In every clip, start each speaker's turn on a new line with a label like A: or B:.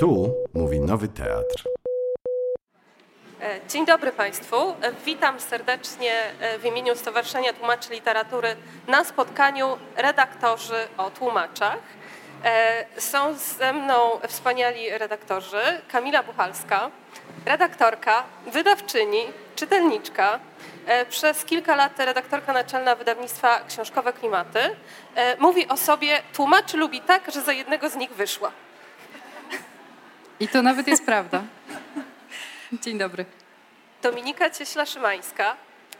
A: Tu mówi Nowy Teatr.
B: E, Dzień dobry Państwu. E, Witam serdecznie e, w imieniu Stowarzyszenia Tłumaczy Literatury na spotkaniu redaktorzy o tłumaczach. Są ze mną wspaniali redaktorzy Kamila Buchalska, redaktorka, wydawczyni, czytelniczka, przez kilka lat redaktorka naczelna wydawnictwa Książkowe Klimaty. Mówi o sobie, tłumaczy lubi tak, że za jednego z nich wyszła.
C: I to nawet jest prawda. Dzień dobry.
B: Dominika Cieśla-Szymańska,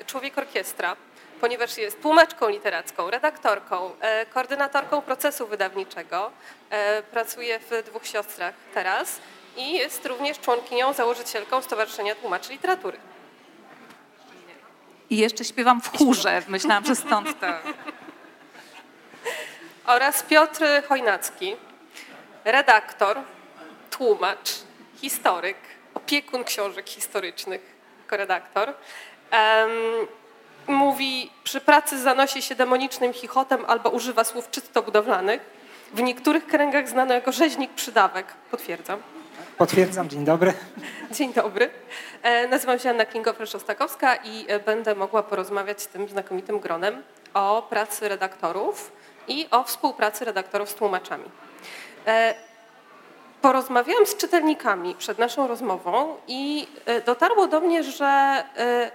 B: człowiek orkiestra, ponieważ jest tłumaczką literacką, redaktorką, e, koordynatorką procesu wydawniczego, e, pracuje w Dwóch Siostrach teraz i jest również członkinią, założycielką Stowarzyszenia Tłumaczy Literatury.
D: I jeszcze śpiewam w chórze. Myślałam, że stąd to.
B: Oraz Piotr Chojnacki, redaktor, tłumacz, historyk, opiekun książek historycznych, jako redaktor. Mówi, przy pracy zanosi się demonicznym chichotem albo używa słów czysto budowlanych. W niektórych kręgach znano jako rzeźnik przydawek. Potwierdzam.
E: Potwierdzam, dzień dobry.
B: Dzień dobry. E, Nazywam się Anna Kingofler-Szostakowska i e, będę mogła porozmawiać z tym znakomitym gronem o pracy redaktorów i o współpracy redaktorów z tłumaczami. Porozmawiałam z czytelnikami przed naszą rozmową i e, dotarło do mnie, że e,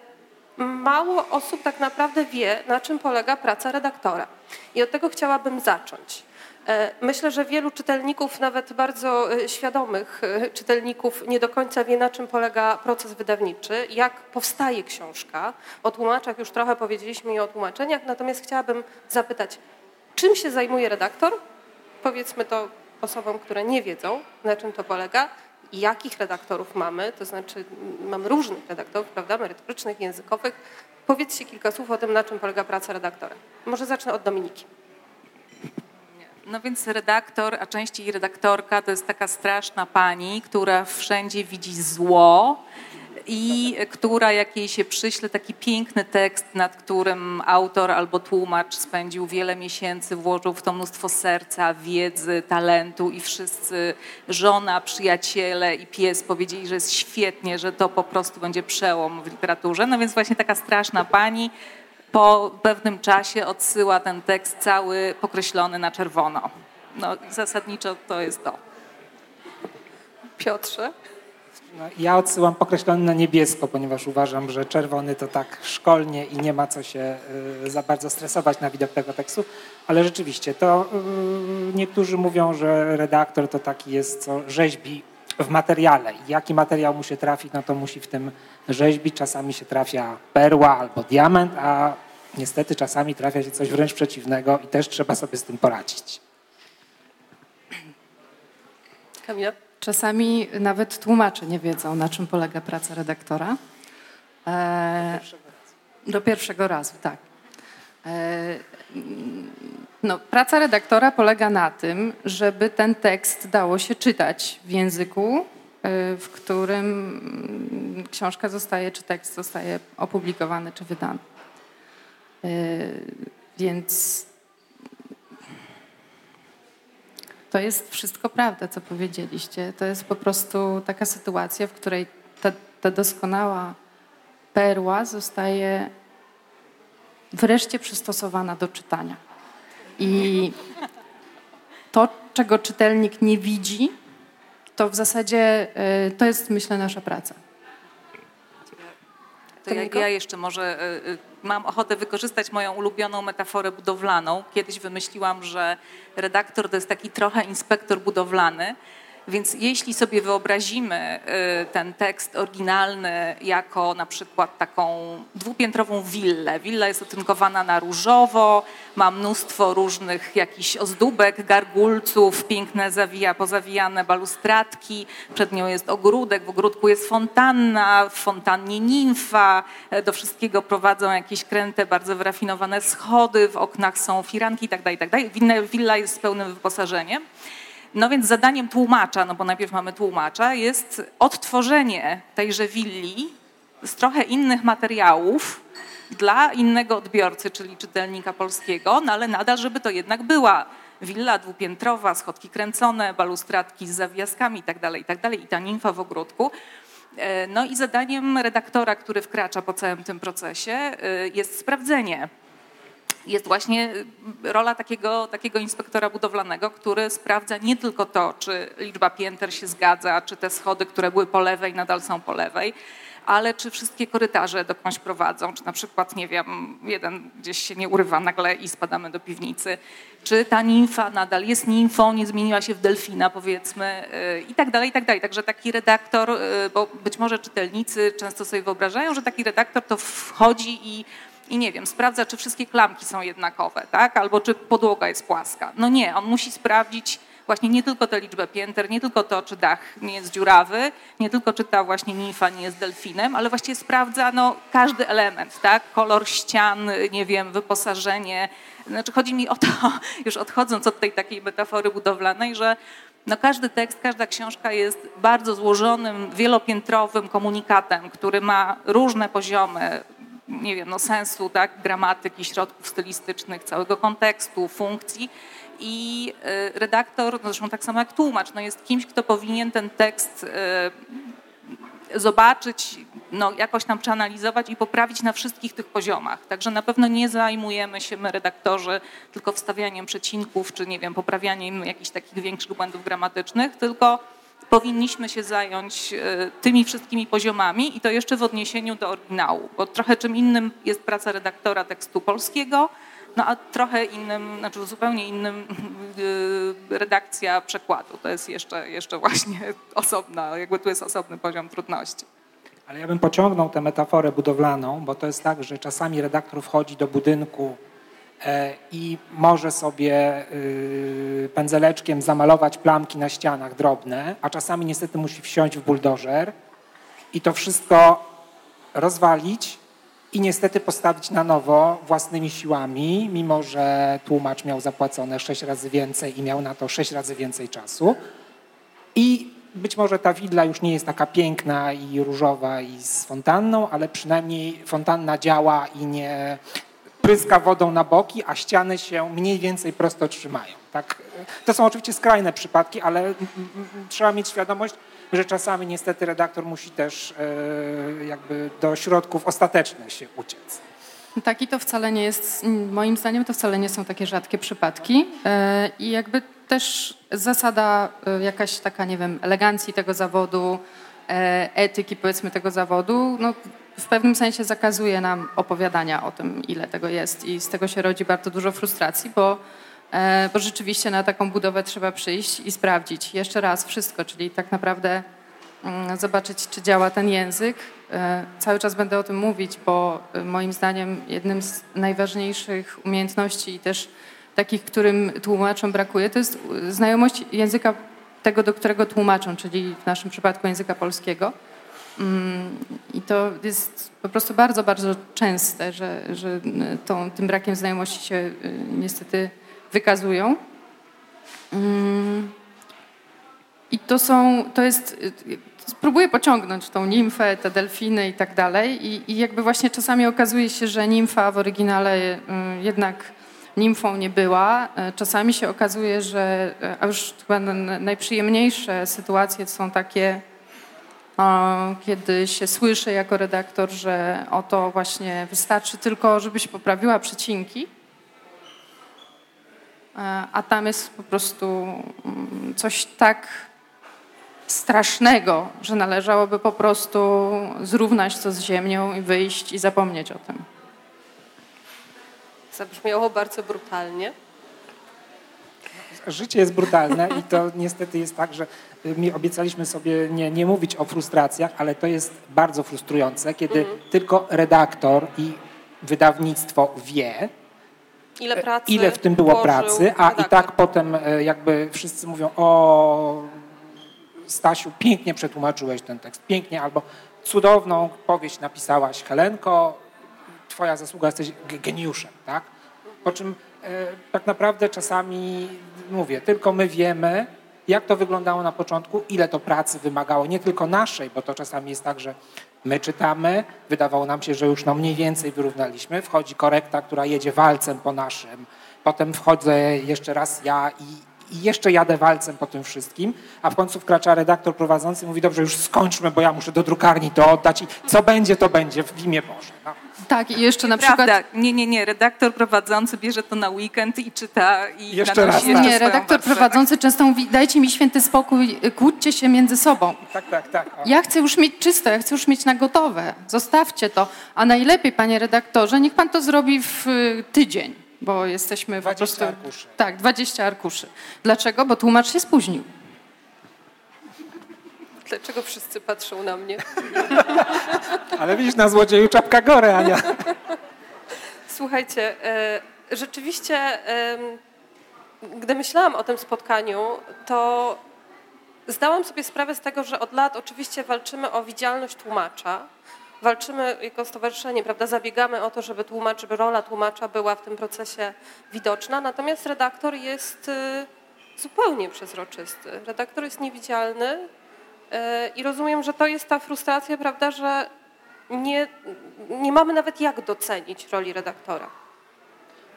B: mało osób tak naprawdę wie, na czym polega praca redaktora. I od tego chciałabym zacząć. E, Myślę, że wielu czytelników, nawet bardzo świadomych czytelników, nie do końca wie, na czym polega proces wydawniczy, jak powstaje książka. O tłumaczach już trochę powiedzieliśmy i o tłumaczeniach, natomiast chciałabym zapytać, czym się zajmuje redaktor? Powiedzmy to osobom, które nie wiedzą, na czym to polega. Jakich redaktorów mamy, to znaczy m, mamy różnych redaktorów, prawda, merytorycznych, językowych. Powiedzcie kilka słów o tym, na czym polega praca redaktora. Może zacznę od Dominiki.
D: No więc redaktor, a częściej redaktorka, to jest taka straszna pani, która wszędzie widzi zło i która, jak jej się przyśle taki piękny tekst, nad którym autor albo tłumacz spędził wiele miesięcy, włożył w to mnóstwo serca, wiedzy, talentu i wszyscy, żona, przyjaciele i pies powiedzieli, że jest świetnie, że to po prostu będzie przełom w literaturze. No więc właśnie taka straszna pani po pewnym czasie odsyła ten tekst cały pokreślony na czerwono. No zasadniczo to jest to.
B: Piotrze.
E: Ja odsyłam pokreślony na niebiesko, ponieważ uważam, że czerwony to tak szkolnie i nie ma co się y, za bardzo stresować na widok tego tekstu, ale rzeczywiście to y, niektórzy mówią, że redaktor to taki jest, co rzeźbi w materiale. Jaki materiał mu się trafi, no to musi w tym rzeźbić. Czasami się trafia perła albo diament, a niestety czasami trafia się coś wręcz przeciwnego i też trzeba sobie z tym poradzić.
B: Kamila.
C: Czasami nawet tłumacze nie wiedzą, na czym polega praca redaktora. E, do pierwszego razu, tak. E, no, praca redaktora polega na tym, żeby ten tekst dało się czytać w języku, e, w którym książka zostaje, czy tekst zostaje opublikowany, czy wydany. Więc to jest wszystko prawda, co powiedzieliście. To jest po prostu taka sytuacja, w której ta, ta doskonała perła zostaje wreszcie przystosowana do czytania. I to, czego czytelnik nie widzi, to w zasadzie y, to jest, myślę, nasza praca.
D: To ja, ja jeszcze może y, y, mam ochotę wykorzystać moją ulubioną metaforę budowlaną. Kiedyś wymyśliłam, że redaktor to jest taki trochę inspektor budowlany. Więc jeśli sobie wyobrazimy y, ten tekst oryginalny jako na przykład taką dwupiętrową willę. Willa jest otynkowana na różowo, ma mnóstwo różnych jakichś ozdóbek, gargulców, piękne zawija, pozawijane balustradki, przed nią jest ogródek, w ogródku jest fontanna, w fontannie nimfa, e, do wszystkiego prowadzą jakieś kręte, bardzo wyrafinowane schody, w oknach są firanki itd. itd. Winna- Willa jest z pełnym wyposażeniem. No więc zadaniem tłumacza, no bo najpierw mamy tłumacza, jest odtworzenie tejże willi z trochę innych materiałów dla innego odbiorcy, czyli czytelnika polskiego, no ale nadal, żeby to jednak była willa dwupiętrowa, schodki kręcone, balustradki z zawiaskami itd., tak itd. Tak i ta nimfa w ogródku. E, no i zadaniem redaktora, który wkracza po całym tym procesie e, jest sprawdzenie jest właśnie rola takiego, takiego inspektora budowlanego, który sprawdza nie tylko to, czy liczba pięter się zgadza, czy te schody, które były po lewej, nadal są po lewej, ale czy wszystkie korytarze dokądś prowadzą, czy na przykład, nie wiem, jeden gdzieś się nie urywa nagle i spadamy do piwnicy, czy ta nimfa nadal jest nimfą, nie zmieniła się w delfina, powiedzmy, y, i tak dalej, i tak dalej. Także taki redaktor, y, bo być może czytelnicy często sobie wyobrażają, że taki redaktor to wchodzi i i nie wiem, sprawdza, czy wszystkie klamki są jednakowe, tak? albo czy podłoga jest płaska. No nie, on musi sprawdzić właśnie nie tylko tę liczbę pięter, nie tylko to, czy dach nie jest dziurawy, nie tylko czy ta właśnie nimfa nie jest delfinem, ale właściwie sprawdza no, każdy element, tak? kolor ścian, nie wiem, wyposażenie. Znaczy chodzi mi o to, już odchodząc od tej takiej metafory budowlanej, że no każdy tekst, każda książka jest bardzo złożonym, wielopiętrowym komunikatem, który ma różne poziomy nie wiem, no sensu, tak, gramatyki, środków stylistycznych, całego kontekstu, funkcji. I y, redaktor, no zresztą tak samo jak tłumacz, no jest kimś, kto powinien ten tekst y, zobaczyć, no jakoś tam przeanalizować i poprawić na wszystkich tych poziomach. Także na pewno nie zajmujemy się my, redaktorzy, tylko wstawianiem przecinków, czy nie wiem, poprawianiem jakichś takich większych błędów gramatycznych, tylko powinniśmy się zająć e, tymi wszystkimi poziomami i to jeszcze w odniesieniu do oryginału, bo trochę czym innym jest praca redaktora tekstu polskiego, no a trochę innym, znaczy zupełnie innym e, redakcja przekładu. To jest jeszcze, jeszcze właśnie osobna, jakby tu jest osobny poziom trudności.
E: Ale ja bym pociągnął tę metaforę budowlaną, bo to jest tak, że czasami redaktor wchodzi do budynku i może sobie y, pędzeleczkiem zamalować plamki na ścianach drobne, a czasami niestety musi wsiąść w buldożer i to wszystko rozwalić i niestety postawić na nowo własnymi siłami, mimo że tłumacz miał zapłacone sześć razy więcej i miał na to sześć razy więcej czasu. I być może ta willa już nie jest taka piękna i różowa i z fontanną, ale przynajmniej fontanna działa i nie pryska wodą na boki, a ściany się mniej więcej prosto trzymają. Tak? To są oczywiście skrajne przypadki, ale trzeba mieć świadomość, że czasami niestety redaktor musi też e, jakby do środków ostatecznych się uciec.
C: Tak i to wcale nie jest, moim zdaniem to wcale nie są takie rzadkie przypadki e, i jakby też zasada e, jakaś taka, nie wiem, elegancji tego zawodu, etyki powiedzmy tego zawodu, no w pewnym sensie zakazuje nam opowiadania o tym, ile tego jest i z tego się rodzi bardzo dużo frustracji, bo, e, bo rzeczywiście na taką budowę trzeba przyjść i sprawdzić jeszcze raz wszystko, czyli tak naprawdę mm, zobaczyć, czy działa ten język. E, cały czas będę o tym mówić, bo e, moim zdaniem jednym z najważniejszych umiejętności i też takich, którym tłumaczom brakuje, to jest znajomość języka tego, do którego tłumaczą, czyli w naszym przypadku języka polskiego. Mm, I to jest po prostu bardzo, bardzo częste, że, że tą, tym brakiem znajomości się y, niestety wykazują. Mm, I to są, to jest, y, spróbuję pociągnąć tą nimfę, te delfiny i tak dalej. I, I jakby właśnie czasami okazuje się, że nimfa w oryginale jednak nimfą nie była. Czasami się okazuje, że, a już chyba najprzyjemniejsze sytuacje są takie, kiedy się słyszy jako redaktor, że oto właśnie wystarczy tylko, żebyś poprawiła przecinki, e, a tam jest po prostu mm, coś tak strasznego, że należałoby po prostu zrównać to z ziemią i wyjść i zapomnieć o tym.
B: Zabrzmiało bardzo brutalnie
E: życie jest brutalne i to niestety jest tak, że y, mi obiecaliśmy sobie nie, nie mówić o frustracjach, ale to jest bardzo frustrujące, kiedy mhm. tylko redaktor i wydawnictwo wie,
B: ile, pracy
E: ile w tym było pracy, a redaktor. i tak potem e, jakby wszyscy mówią o Stasiu, pięknie przetłumaczyłeś ten tekst, pięknie, albo cudowną powieść napisałaś Helenko, twoja zasługa, jesteś geniuszem, tak? Po czym tak naprawdę czasami mówię, tylko my wiemy, jak to wyglądało na początku, ile to pracy wymagało, nie tylko naszej, bo to czasami jest tak, że my czytamy, wydawało nam się, że już no mniej więcej wyrównaliśmy, wchodzi korekta, która jedzie walcem po naszym potem wchodzę jeszcze raz ja i, i jeszcze jadę walcem po tym wszystkim, a w końcu wkracza redaktor prowadzący i mówi, dobrze, już skończmy, bo ja muszę do drukarni to oddać i co będzie, to będzie w imię Boże. No.
C: Tak, i jeszcze na
D: Prawda.
C: przykład...
D: Nie, nie, nie. Redaktor prowadzący bierze to na weekend i czyta i
E: Jeszcze raz,
D: jeszcze
E: tak.
C: Nie, redaktor
D: warstwę.
C: prowadzący często mówi, dajcie mi święty spokój, kłóćcie się między sobą.
E: Tak, tak, tak. O.
C: Ja chcę już mieć czysto, ja chcę już mieć na gotowe. Zostawcie to. A najlepiej, panie redaktorze, niech pan to zrobi w y, tydzień, bo jesteśmy
E: 20
C: po prostu...
E: arkuszy.
C: Tak, 20 arkuszy. Dlaczego? Bo tłumacz się spóźnił.
B: Dlaczego wszyscy patrzą na mnie?
E: Ale widzisz, na złodzieju czapka gore, Ania.
B: Słuchajcie, e, rzeczywiście, gdy myślałam o tym spotkaniu, to zdałam sobie sprawę z tego, że od lat oczywiście walczymy o widzialność tłumacza. Walczymy jako stowarzyszenie, prawda, zabiegamy o to, żeby tłumacz, żeby rola tłumacza była w tym procesie widoczna, natomiast redaktor jest y, zupełnie przezroczysty. Redaktor jest niewidzialny y, i rozumiem, że to jest ta frustracja, prawda, że nie, nie mamy nawet jak docenić roli redaktora.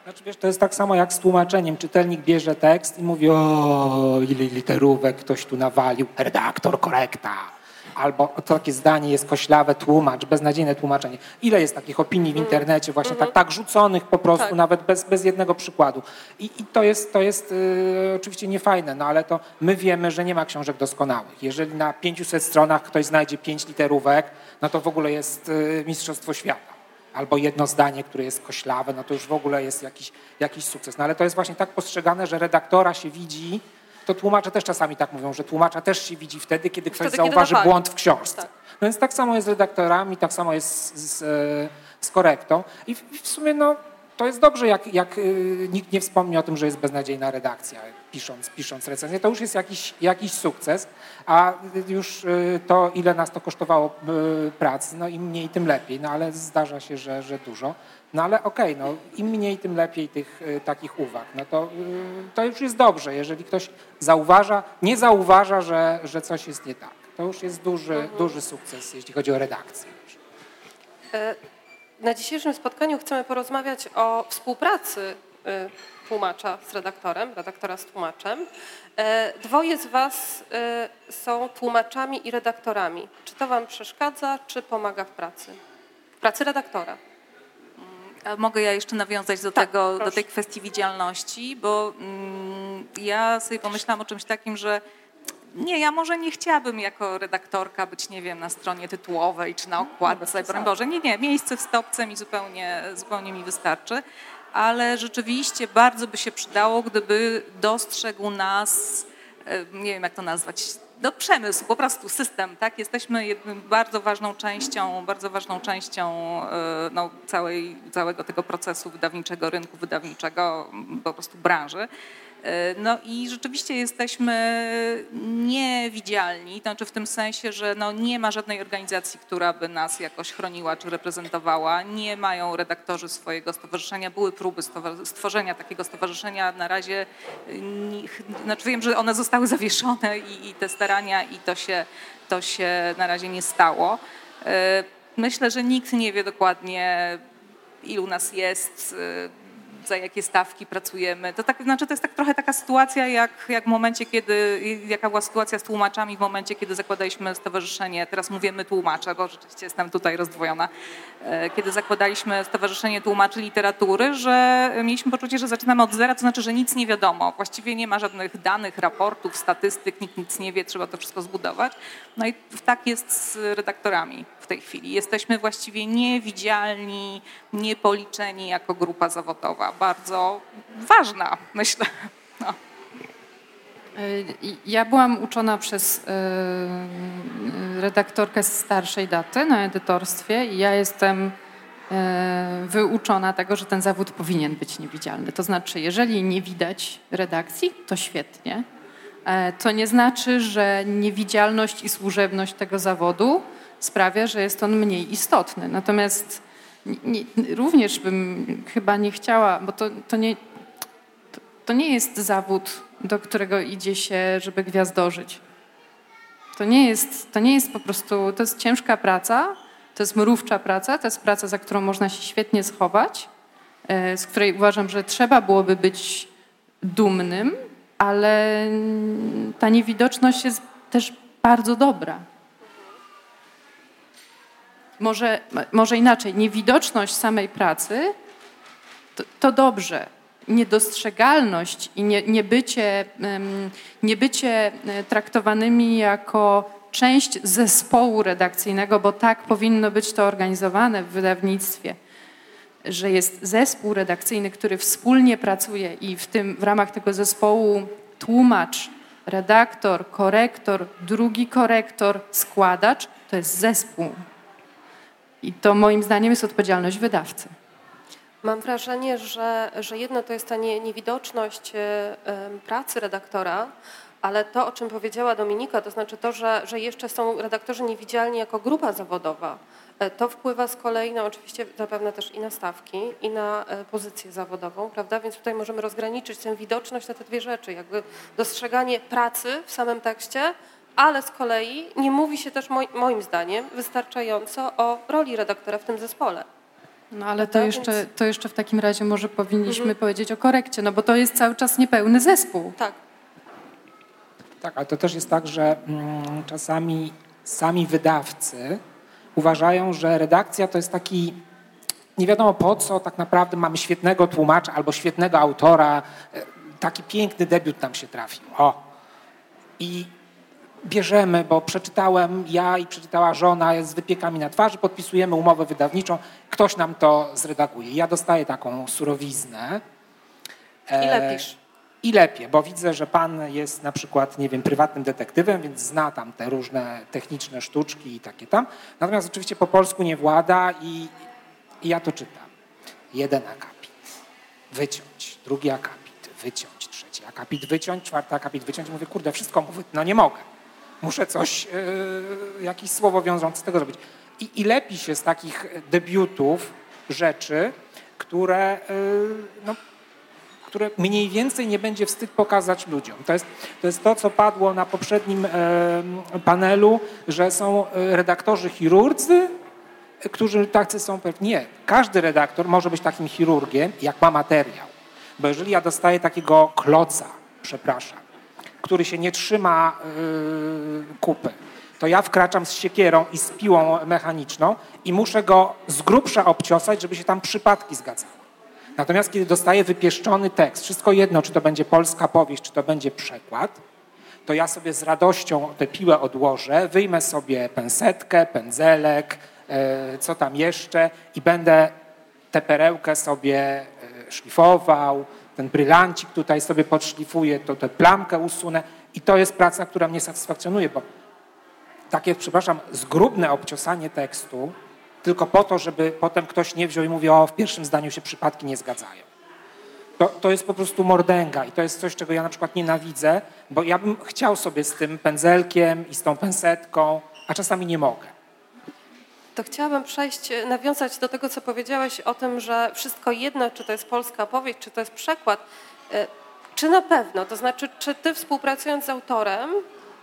E: Znaczy, wiesz, to jest tak samo jak z tłumaczeniem. Czytelnik bierze tekst i mówi, o ile literówek ktoś tu nawalił, redaktor, korekta. Albo takie zdanie jest koślawe, tłumacz, beznadziejne tłumaczenie. Ile jest takich opinii w internecie właśnie tak, tak rzuconych po prostu,
B: Tak.
E: nawet bez, bez jednego przykładu. I, i to jest, to jest y, oczywiście niefajne, no ale to my wiemy, że nie ma książek doskonałych. Jeżeli na 500 stronach ktoś znajdzie 5 literówek, no to w ogóle jest y, mistrzostwo świata albo jedno zdanie, które jest koślawe, no to już w ogóle jest jakiś, jakiś sukces. No ale to jest właśnie tak postrzegane, że redaktora się widzi, to tłumacze też czasami tak mówią, że tłumacza też się widzi wtedy, kiedy ktoś
B: Wtedy, kiedy
E: zauważy
B: nawali.
E: błąd w książce.
B: Tak.
E: No więc tak samo jest z redaktorami, tak samo jest z, z, e, z korektą. I w, w sumie no, to jest dobrze, jak, jak y, nikt nie wspomni o tym, że jest beznadziejna redakcja, pisząc, pisząc recenzję. To już jest jakiś, jakiś sukces, a już y, to, ile nas to kosztowało pracy, no im mniej, tym lepiej. No ale zdarza się, że, że dużo. No ale okej, no im mniej, tym lepiej tych y, takich uwag. No to, y, to już jest dobrze, jeżeli ktoś zauważa, nie zauważa, że, że coś jest nie tak. To już jest duży, duży sukces, jeśli chodzi o redakcję.
B: E, Na dzisiejszym spotkaniu chcemy porozmawiać o współpracy e, tłumacza z redaktorem, redaktora z tłumaczem. E, Dwoje z Was są tłumaczami i redaktorami. Czy to Wam przeszkadza, czy pomaga w pracy? W pracy redaktora.
D: Mogę ja jeszcze nawiązać do,
B: Tak,
D: tego, do tej kwestii widzialności, bo mm, ja sobie pomyślałam o czymś takim, że nie, ja może nie chciałabym jako redaktorka być, nie wiem, na stronie tytułowej czy na okładce, broń Boże. Nie, nie, miejsce w stopce mi zupełnie, zupełnie mi wystarczy, ale rzeczywiście bardzo by się przydało, gdyby dostrzegł nas, e, nie wiem jak to nazwać, do przemysł, po prostu system, tak? Jesteśmy bardzo ważną częścią, bardzo ważną częścią e, no, całej, całego tego procesu wydawniczego, rynku wydawniczego, po prostu branży. E, No i rzeczywiście jesteśmy niewidzialni, znaczy w tym sensie, że no nie ma żadnej organizacji, która by nas jakoś chroniła czy reprezentowała. Nie mają redaktorzy swojego stowarzyszenia. Były próby stworzenia takiego stowarzyszenia. Na razie, y, znaczy wiem, że one zostały zawieszone i, i te starania i to się, to się na razie nie stało. E, Myślę, że nikt nie wie dokładnie, ilu nas jest, y, za jakie stawki pracujemy. To tak, znaczy to jest tak trochę taka sytuacja, jak, jak w momencie, kiedy, jaka była sytuacja z tłumaczami w momencie, kiedy zakładaliśmy stowarzyszenie, teraz mówimy tłumacze, bo rzeczywiście jestem tutaj rozdwojona, e, kiedy zakładaliśmy stowarzyszenie tłumaczy literatury, że mieliśmy poczucie, że zaczynamy od zera, to znaczy, że nic nie wiadomo. Właściwie nie ma żadnych danych, raportów, statystyk, nikt nic nie wie, trzeba to wszystko zbudować. No i tak jest z redaktorami w tej chwili. Jesteśmy właściwie niewidzialni, niepoliczeni jako grupa zawodowa. Bardzo ważna, myślę. No.
C: Y, Ja byłam uczona przez y, redaktorkę z starszej daty na edytorstwie i ja jestem y, wyuczona tego, że ten zawód powinien być niewidzialny. To znaczy, jeżeli nie widać redakcji, to świetnie. E, To nie znaczy, że niewidzialność i służebność tego zawodu sprawia, że jest on mniej istotny. Natomiast nie, nie, również bym chyba nie chciała, bo to, to nie, to, to nie jest zawód, do którego idzie się, żeby gwiazdożyć. To nie jest, to nie jest po prostu, to jest ciężka praca, to jest mrówcza praca, to jest praca, za którą można się świetnie schować e, z której uważam, że trzeba byłoby być dumnym, ale ta niewidoczność jest też bardzo dobra. Może, może inaczej, niewidoczność samej pracy to, to dobrze. Niedostrzegalność i nie, niebycie, niebycie e, traktowanymi jako część zespołu redakcyjnego, bo tak powinno być to organizowane w wydawnictwie, że jest zespół redakcyjny, który wspólnie pracuje i w, tym, w ramach tego zespołu tłumacz, redaktor, korektor, drugi korektor, składacz, to jest zespół. I to moim zdaniem jest odpowiedzialność wydawcy.
B: Mam wrażenie, że, że jedno to jest ta nie, niewidoczność e, pracy redaktora, ale to, o czym powiedziała Dominika, to znaczy to, że, że jeszcze są redaktorzy niewidzialni jako grupa zawodowa, e, to wpływa z kolei na oczywiście zapewne też i na stawki, i na e, pozycję zawodową, prawda? Więc tutaj możemy rozgraniczyć tę widoczność na te dwie rzeczy, jakby dostrzeganie pracy w samym tekście, ale z kolei nie mówi się też moim zdaniem wystarczająco o roli redaktora w tym zespole.
C: No ale to jeszcze, to jeszcze w takim razie może powinniśmy mhm. powiedzieć o korekcie, no bo to jest cały czas niepełny zespół.
B: Tak.
E: Tak, ale to też jest tak, że mm, czasami sami wydawcy uważają, że redakcja to jest taki nie wiadomo po co, tak naprawdę mamy świetnego tłumacza albo świetnego autora, e, taki piękny debiut nam się trafił. O. I bierzemy, bo przeczytałem ja i przeczytała żona z wypiekami na twarzy, podpisujemy umowę wydawniczą, ktoś nam to zredaguje. Ja dostaję taką surowiznę.
B: I lepisz.
E: I lepiej, bo widzę, że pan jest na przykład, nie wiem, prywatnym detektywem, więc zna tam te różne techniczne sztuczki i takie tam. Natomiast oczywiście po polsku nie włada i, i ja to czytam. Jeden akapit, wyciąć, drugi akapit, wyciąć, trzeci akapit, wyciąć, czwarty akapit, wyciąć. Mówię, kurde, wszystko mówię, no nie mogę. Muszę coś, yy, jakieś słowo wiążące z tego zrobić. I, I lepi się z takich debiutów rzeczy, które yy, no, które mniej więcej nie będzie wstyd pokazać ludziom. To jest to, jest to co padło na poprzednim e, panelu, że są e, redaktorzy chirurdzy, którzy tacy są pewni. Nie, każdy redaktor może być takim chirurgiem, jak ma materiał. Bo jeżeli ja dostaję takiego kloca, przepraszam, który się nie trzyma yy, kupy, to ja wkraczam z siekierą i z piłą mechaniczną i muszę go z grubsza obciosać, żeby się tam przypadki zgadzały. Natomiast kiedy dostaję wypieszczony tekst, wszystko jedno, czy to będzie polska powieść, czy to będzie przekład, to ja sobie z radością tę piłę odłożę, wyjmę sobie pensetkę, pędzelek, e, co tam jeszcze i będę tę perełkę sobie e, szlifował, ten brylancik tutaj sobie podszlifuję, to tę plamkę usunę i to jest praca, która mnie satysfakcjonuje, bo takie, przepraszam, zgrubne obciosanie tekstu tylko po to, żeby potem ktoś nie wziął i mówił, o w pierwszym zdaniu się przypadki nie zgadzają. To, to jest po prostu mordęga i to jest coś, czego ja na przykład nienawidzę, bo ja bym chciał sobie z tym pędzelkiem i z tą pensetką, a czasami nie mogę.
B: To chciałabym przejść, nawiązać do tego, co powiedziałeś o tym, że wszystko jedno, czy to jest polska powieść, czy to jest przekład. E, czy na pewno? To znaczy, czy ty współpracując z autorem,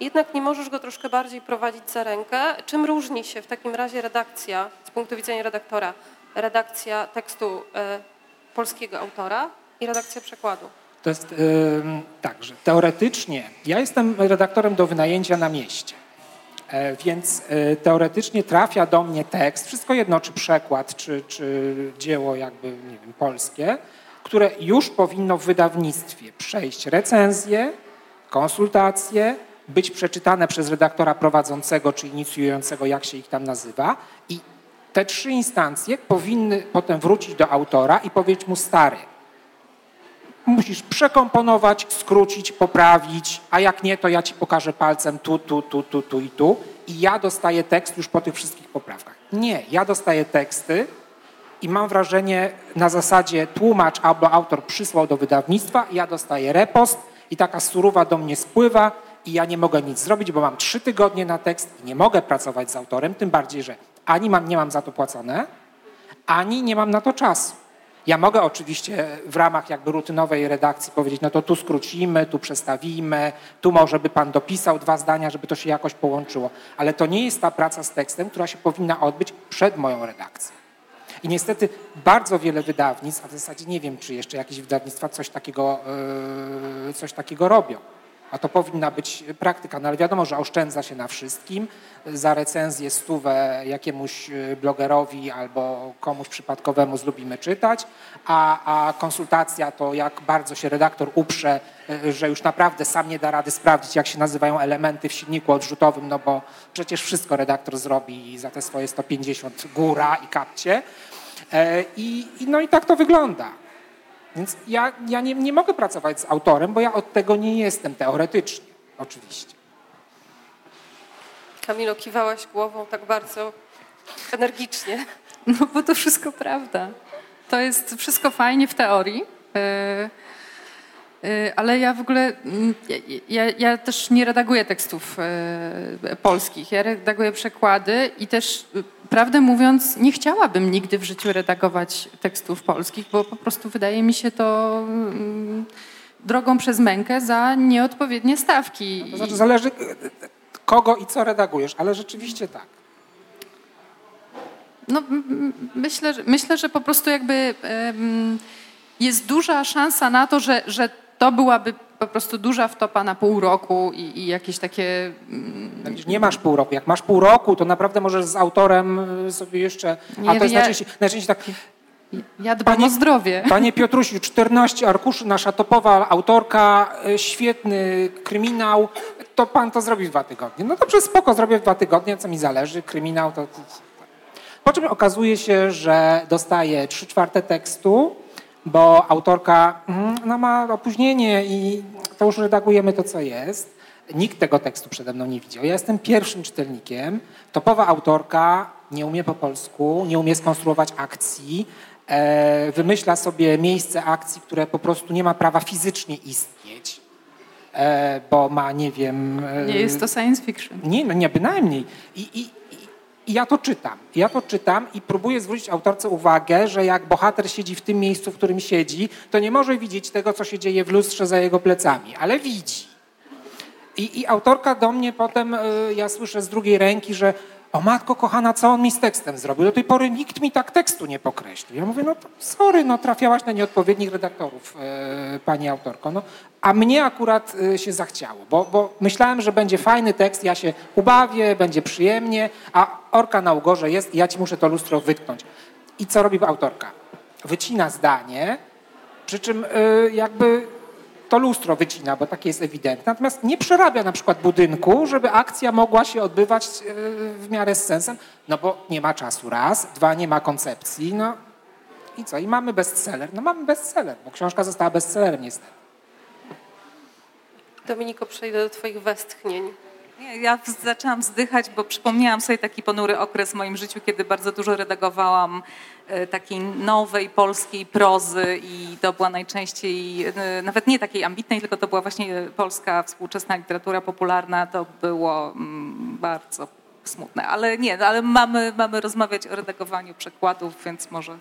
B: jednak nie możesz go troszkę bardziej prowadzić za rękę? Czym różni się w takim razie redakcja punktu widzenia redaktora redakcja tekstu e, polskiego autora i redakcja przekładu?
E: To jest yy, tak, że teoretycznie ja jestem redaktorem do wynajęcia na mieście. E, więc e, teoretycznie trafia do mnie tekst, wszystko jedno, czy przekład, czy, czy dzieło jakby, nie wiem, polskie, które już powinno w wydawnictwie przejść recenzję, konsultacje, być przeczytane przez redaktora prowadzącego czy inicjującego, jak się ich tam nazywa, i te trzy instancje powinny potem wrócić do autora i powiedzieć mu stary, musisz przekomponować, skrócić, poprawić, a jak nie, to ja ci pokażę palcem tu, tu, tu, tu, tu i tu i ja dostaję tekst już po tych wszystkich poprawkach. Nie, ja dostaję teksty i mam wrażenie na zasadzie tłumacz albo autor przysłał do wydawnictwa, ja dostaję repost i taka surowa do mnie spływa i ja nie mogę nic zrobić, bo mam trzy tygodnie na tekst i nie mogę pracować z autorem, tym bardziej, że ani mam, nie mam za to płacone, ani nie mam na to czasu. Ja mogę oczywiście w ramach jakby rutynowej redakcji powiedzieć, no to tu skrócimy, tu przestawimy, tu może by pan dopisał dwa zdania, żeby to się jakoś połączyło. Ale to nie jest ta praca z tekstem, która się powinna odbyć przed moją redakcją. I niestety bardzo wiele wydawnictw, a w zasadzie nie wiem, czy jeszcze jakieś wydawnictwa coś takiego, yy, coś takiego robią. A to powinna być praktyka, no ale wiadomo, że oszczędza się na wszystkim. Za recenzję stówę jakiemuś y, blogerowi albo komuś przypadkowemu zlubimy czytać, a, a konsultacja to jak bardzo się redaktor uprze, y, że już naprawdę sam nie da rady sprawdzić, jak się nazywają elementy w silniku odrzutowym, no bo przecież wszystko redaktor zrobi za te swoje 150 góra i kapcie. E, I, no i tak to wygląda. Więc ja, ja nie, nie mogę pracować z autorem, bo ja od tego nie jestem teoretycznie, oczywiście.
B: Kamilo, kiwałaś głową tak bardzo energicznie.
C: No bo to wszystko prawda. To jest wszystko fajnie w teorii. E, Ale ja w ogóle, mm, ja, ja, też nie redaguję tekstów e, polskich, ja redaguję przekłady i też e, prawdę mówiąc nie chciałabym nigdy w życiu redagować tekstów polskich, bo po prostu wydaje mi się to mm, drogą przez mękę za nieodpowiednie stawki.
E: To znaczy zależy y, kogo i co redagujesz, ale rzeczywiście tak.
C: No, myślę, że- myślę, że po prostu jakby jest duża szansa na to, że, że to byłaby po prostu duża wtopa na pół roku i, i jakieś takie... mm,
E: Widzisz, Nie masz pół roku. Jak masz pół roku, to naprawdę możesz z autorem y, sobie jeszcze... A
C: Nie,
E: to jest
C: ja-
E: najczęściej, najczęściej tak,
C: Ja dbam
E: Panie-
C: o zdrowie.
E: panie Piotrusiu, 14 arkuszy, nasza topowa autorka, y, świetny kryminał, to pan to zrobi w dwa tygodnie. No dobrze, spoko, zrobię w dwa tygodnie, co mi zależy, kryminał to po czym okazuje się, że dostaje trzy czwarte tekstu, bo autorka mm, no, ma opóźnienie i to już redagujemy to, co jest. Nikt tego tekstu przede mną nie widział. Ja jestem pierwszym czytelnikiem. Topowa autorka nie umie po polsku, nie umie skonstruować akcji, e, wymyśla sobie miejsce akcji, które po prostu nie ma prawa fizycznie istnieć, e, bo ma, nie wiem... e,
C: Nie jest to science fiction.
E: nie, no nie bynajmniej. I, i, i- ja to czytam. Ja to czytam i próbuję zwrócić autorce uwagę, że jak bohater siedzi w tym miejscu, w którym siedzi, to nie może widzieć tego, co się dzieje w lustrze za jego plecami, ale widzi. I, I autorka do mnie potem, y, ja słyszę z drugiej ręki, że o matko kochana, co on mi z tekstem zrobił? Do tej pory nikt mi tak tekstu nie pokreślił. Ja mówię, no to sorry, no trafiałaś na nieodpowiednich redaktorów, y, pani autorko. No, a mnie akurat y, się zachciało, bo, bo myślałem, że będzie fajny tekst, ja się ubawię, będzie przyjemnie, a orka na ugorze jest i ja ci muszę to lustro wytknąć. I co robi autorka? Wycina zdanie, przy czym y, jakby to lustro wycina, bo takie jest ewidentne, natomiast nie przerabia na przykład budynku, żeby akcja mogła się odbywać y, w miarę z sensem, no bo nie ma czasu raz, dwa, nie ma koncepcji, no i co? I mamy bestseller. No mamy bestseller, bo książka została bestsellerem niestety.
B: Dominiko, przejdę do twoich westchnień.
D: Nie, ja zaczęłam wzdychać, bo przypomniałam sobie taki ponury okres w moim życiu, kiedy bardzo dużo redagowałam e, takiej nowej polskiej prozy i to była najczęściej, e, nawet nie takiej ambitnej, tylko to była właśnie polska współczesna literatura popularna. To było mm, bardzo smutne, ale nie, no, ale mamy, mamy rozmawiać o redagowaniu przekładów, więc może,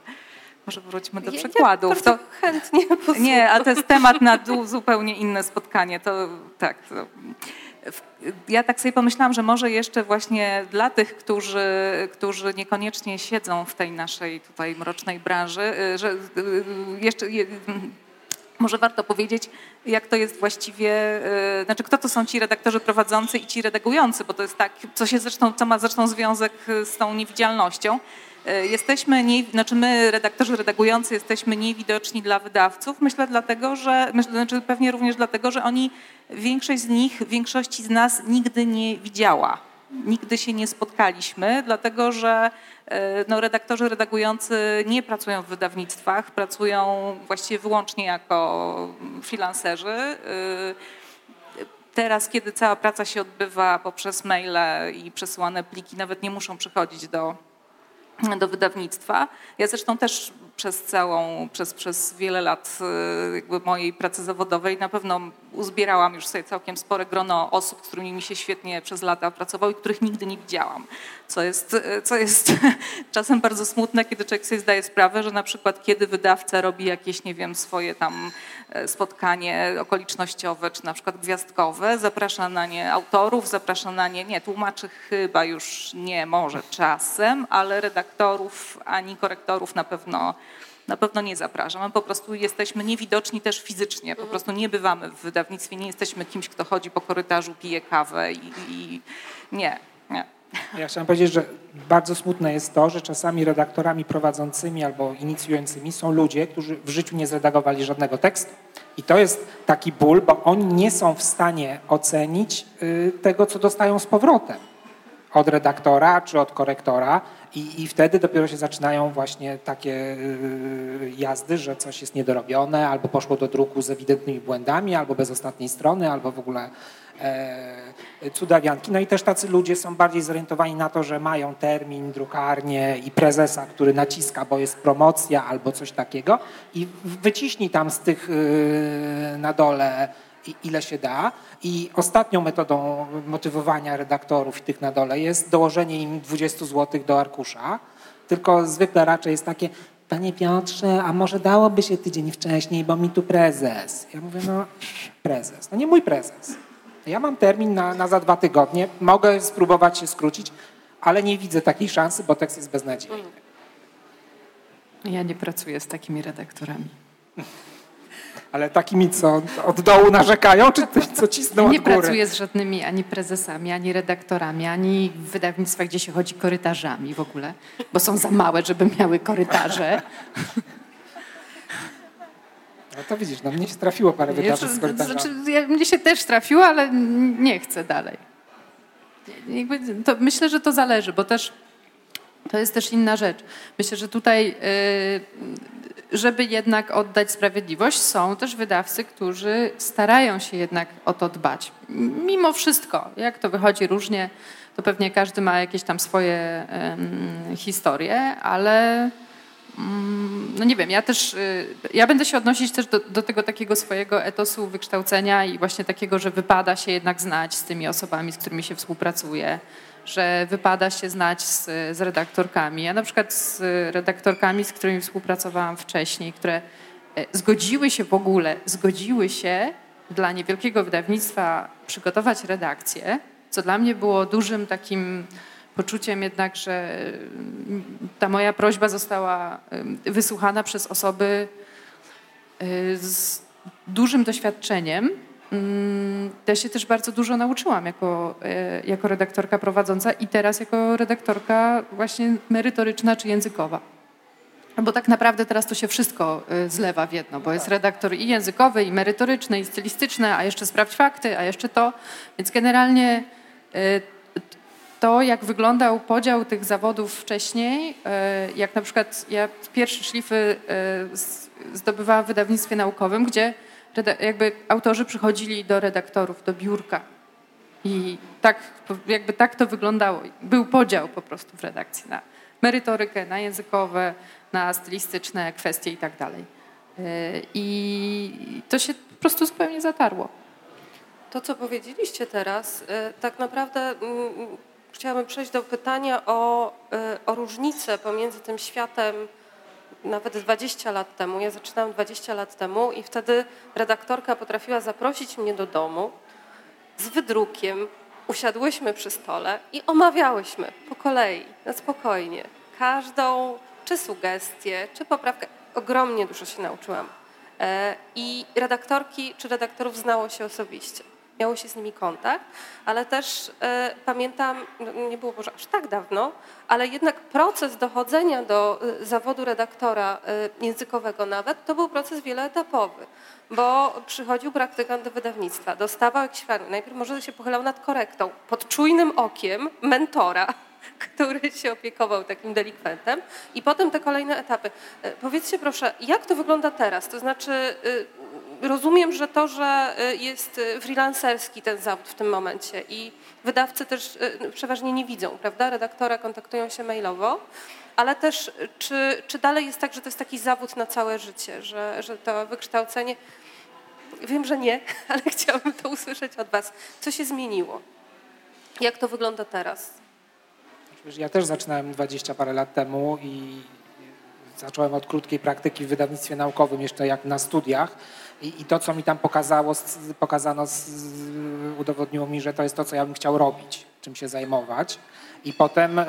D: może wróćmy do przekładów.
B: Ja
D: To-
B: chętnie posłucham.
D: nie, a to jest temat na du- zupełnie inne spotkanie. To tak. To, ja tak sobie pomyślałam, że może jeszcze właśnie dla tych, którzy, którzy niekoniecznie siedzą w tej naszej tutaj mrocznej branży, y, że y, jeszcze je- może warto powiedzieć, jak to jest właściwie, y, znaczy kto to są ci redaktorzy prowadzący i ci redagujący, bo to jest tak, co, się zresztą, co ma zresztą związek z tą niewidzialnością. Y, Jesteśmy, nie, znaczy my, redaktorzy redagujący, jesteśmy niewidoczni dla wydawców. Myślę dlatego, że, myślę, znaczy pewnie również dlatego, że oni, większość z nich, większości z nas nigdy nie widziała. Nigdy się nie spotkaliśmy, dlatego że e, no, redaktorzy redagujący nie pracują w wydawnictwach, pracują właściwie wyłącznie jako freelancerzy. E, Teraz, kiedy cała praca się odbywa poprzez maile i przesyłane pliki, nawet nie muszą przychodzić do, do wydawnictwa. Ja zresztą też przez całą, przez, przez wiele lat jakby mojej pracy zawodowej na pewno uzbierałam już sobie całkiem spore grono osób, z którymi mi się świetnie przez lata pracowało i których nigdy nie widziałam. Co jest, co jest czasem bardzo smutne, kiedy człowiek sobie zdaje sprawę, że na przykład kiedy wydawca robi jakieś, nie wiem, swoje tam e, spotkanie okolicznościowe, czy na przykład gwiazdkowe, zaprasza na nie autorów, zaprasza na nie, nie, tłumaczy chyba już nie, może czasem, ale redaktorów ani korektorów na pewno na pewno nie zapraszam. My po prostu jesteśmy niewidoczni też fizycznie. Po mhm. prostu nie bywamy w wydawnictwie, nie jesteśmy kimś, kto chodzi po korytarzu, pije kawę i, i nie, nie.
E: Ja chciałem powiedzieć, że bardzo smutne jest to, że czasami redaktorami prowadzącymi albo inicjującymi są ludzie, którzy w życiu nie zredagowali żadnego tekstu. I to jest taki ból, bo oni nie są w stanie ocenić y, tego, co dostają z powrotem od redaktora czy od korektora i, I wtedy dopiero się zaczynają właśnie takie y, jazdy, że coś jest niedorobione, albo poszło do druku z ewidentnymi błędami, albo bez ostatniej strony, albo w ogóle e, cudawianki. No i też tacy ludzie są bardziej zorientowani na to, że mają termin, drukarnię i prezesa, który naciska, bo jest promocja albo coś takiego i wyciśnij tam z tych y, na dole ile się da. I ostatnią metodą motywowania redaktorów i tych na dole jest dołożenie im 20 zł do arkusza. Tylko zwykle raczej jest takie, panie Piotrze, a może dałoby się tydzień wcześniej, bo mi tu prezes. Ja mówię, no prezes, no nie mój prezes. Ja mam termin na, na za dwa tygodnie, mogę spróbować się skrócić, ale nie widzę takiej szansy, bo tekst jest beznadziejny.
C: Ja nie pracuję z takimi redaktorami.
E: Ale takimi, co od dołu narzekają, czy co cisną
C: Nie
E: od góry?
C: pracuję z żadnymi ani prezesami, ani redaktorami, ani w wydawnictwach, gdzie się chodzi korytarzami w ogóle, bo są za małe, żeby miały korytarze.
E: No to widzisz, no mnie się trafiło parę wydawców z korytarzami. Znaczy,
C: ja, mnie się też trafiło, ale nie chcę dalej. Jakby to, myślę, że to zależy, bo też to jest też inna rzecz. Myślę, że tutaj yy, żeby jednak oddać sprawiedliwość, są też wydawcy, którzy starają się jednak o to dbać. Mimo wszystko, jak to wychodzi różnie, to pewnie każdy ma jakieś tam swoje historie, ale um, no nie wiem, ja też, y, ja będę się odnosić też do, do, tego takiego swojego etosu wykształcenia i właśnie takiego, że wypada się jednak znać z tymi osobami, z którymi się współpracuje, że wypada się znać z, z redaktorkami. Ja na przykład z redaktorkami, z którymi współpracowałam wcześniej, które e, zgodziły się w ogóle, zgodziły się dla niewielkiego wydawnictwa przygotować redakcję, co dla mnie było dużym takim poczuciem jednak, że mm, ta moja prośba została wysłuchana przez osoby e, z dużym doświadczeniem ja się też bardzo dużo nauczyłam jako, e, jako redaktorka prowadząca i teraz jako redaktorka właśnie merytoryczna czy językowa. Bo tak naprawdę teraz to się wszystko e, zlewa w jedno, bo jest redaktor i językowy, i merytoryczny, i stylistyczny, a jeszcze sprawdź fakty, a jeszcze to. Więc generalnie e, to, jak wyglądał podział tych zawodów wcześniej, jak na przykład ja pierwsze szlify zdobywałam w wydawnictwie naukowym, gdzie jakby autorzy przychodzili do redaktorów, do biurka i tak, jakby tak to wyglądało. Był podział po prostu w redakcji na merytorykę, na językowe, na stylistyczne kwestie i tak dalej. E, I to się po prostu zupełnie zatarło.
B: To, co powiedzieliście teraz, e, tak naprawdę mm, chciałabym przejść do pytania o, o różnicę pomiędzy tym światem nawet 20 lat temu, ja zaczynałam 20 lat temu i wtedy redaktorka potrafiła zaprosić mnie do domu z wydrukiem, usiadłyśmy przy stole i omawiałyśmy po kolei, na spokojnie, każdą czy sugestię, czy poprawkę. Ogromnie dużo się nauczyłam. E, I redaktorki czy redaktorów znało się osobiście miało się z nimi kontakt, ale też e, pamiętam, no, nie było może aż tak dawno, ale jednak proces dochodzenia do e, zawodu redaktora e, językowego nawet, to był proces wieloetapowy, bo przychodził praktykant do wydawnictwa, dostawał jakiś fragment, najpierw może się pochylał nad korektą, pod czujnym okiem mentora, który się opiekował takim delikwentem i potem te kolejne etapy. Powiedzcie proszę, jak to wygląda teraz? To znaczy rozumiem, że to, że y, jest y, freelancerski ten zawód w tym momencie i wydawcy też przeważnie nie widzą, prawda? Redaktora kontaktują się mailowo, ale też czy, czy dalej jest tak, że to jest taki zawód na całe życie, że, że to wykształcenie Wiem, że nie, ale chciałabym to usłyszeć od Was. Co się zmieniło? Jak to wygląda teraz?
E: Ja też zaczynałem 20 parę lat temu i zacząłem od krótkiej praktyki w wydawnictwie naukowym, jeszcze jak na studiach. I, i to, co mi tam pokazało, pokazano, udowodniło mi, że to jest to, co ja bym chciał robić, czym się zajmować. I potem y,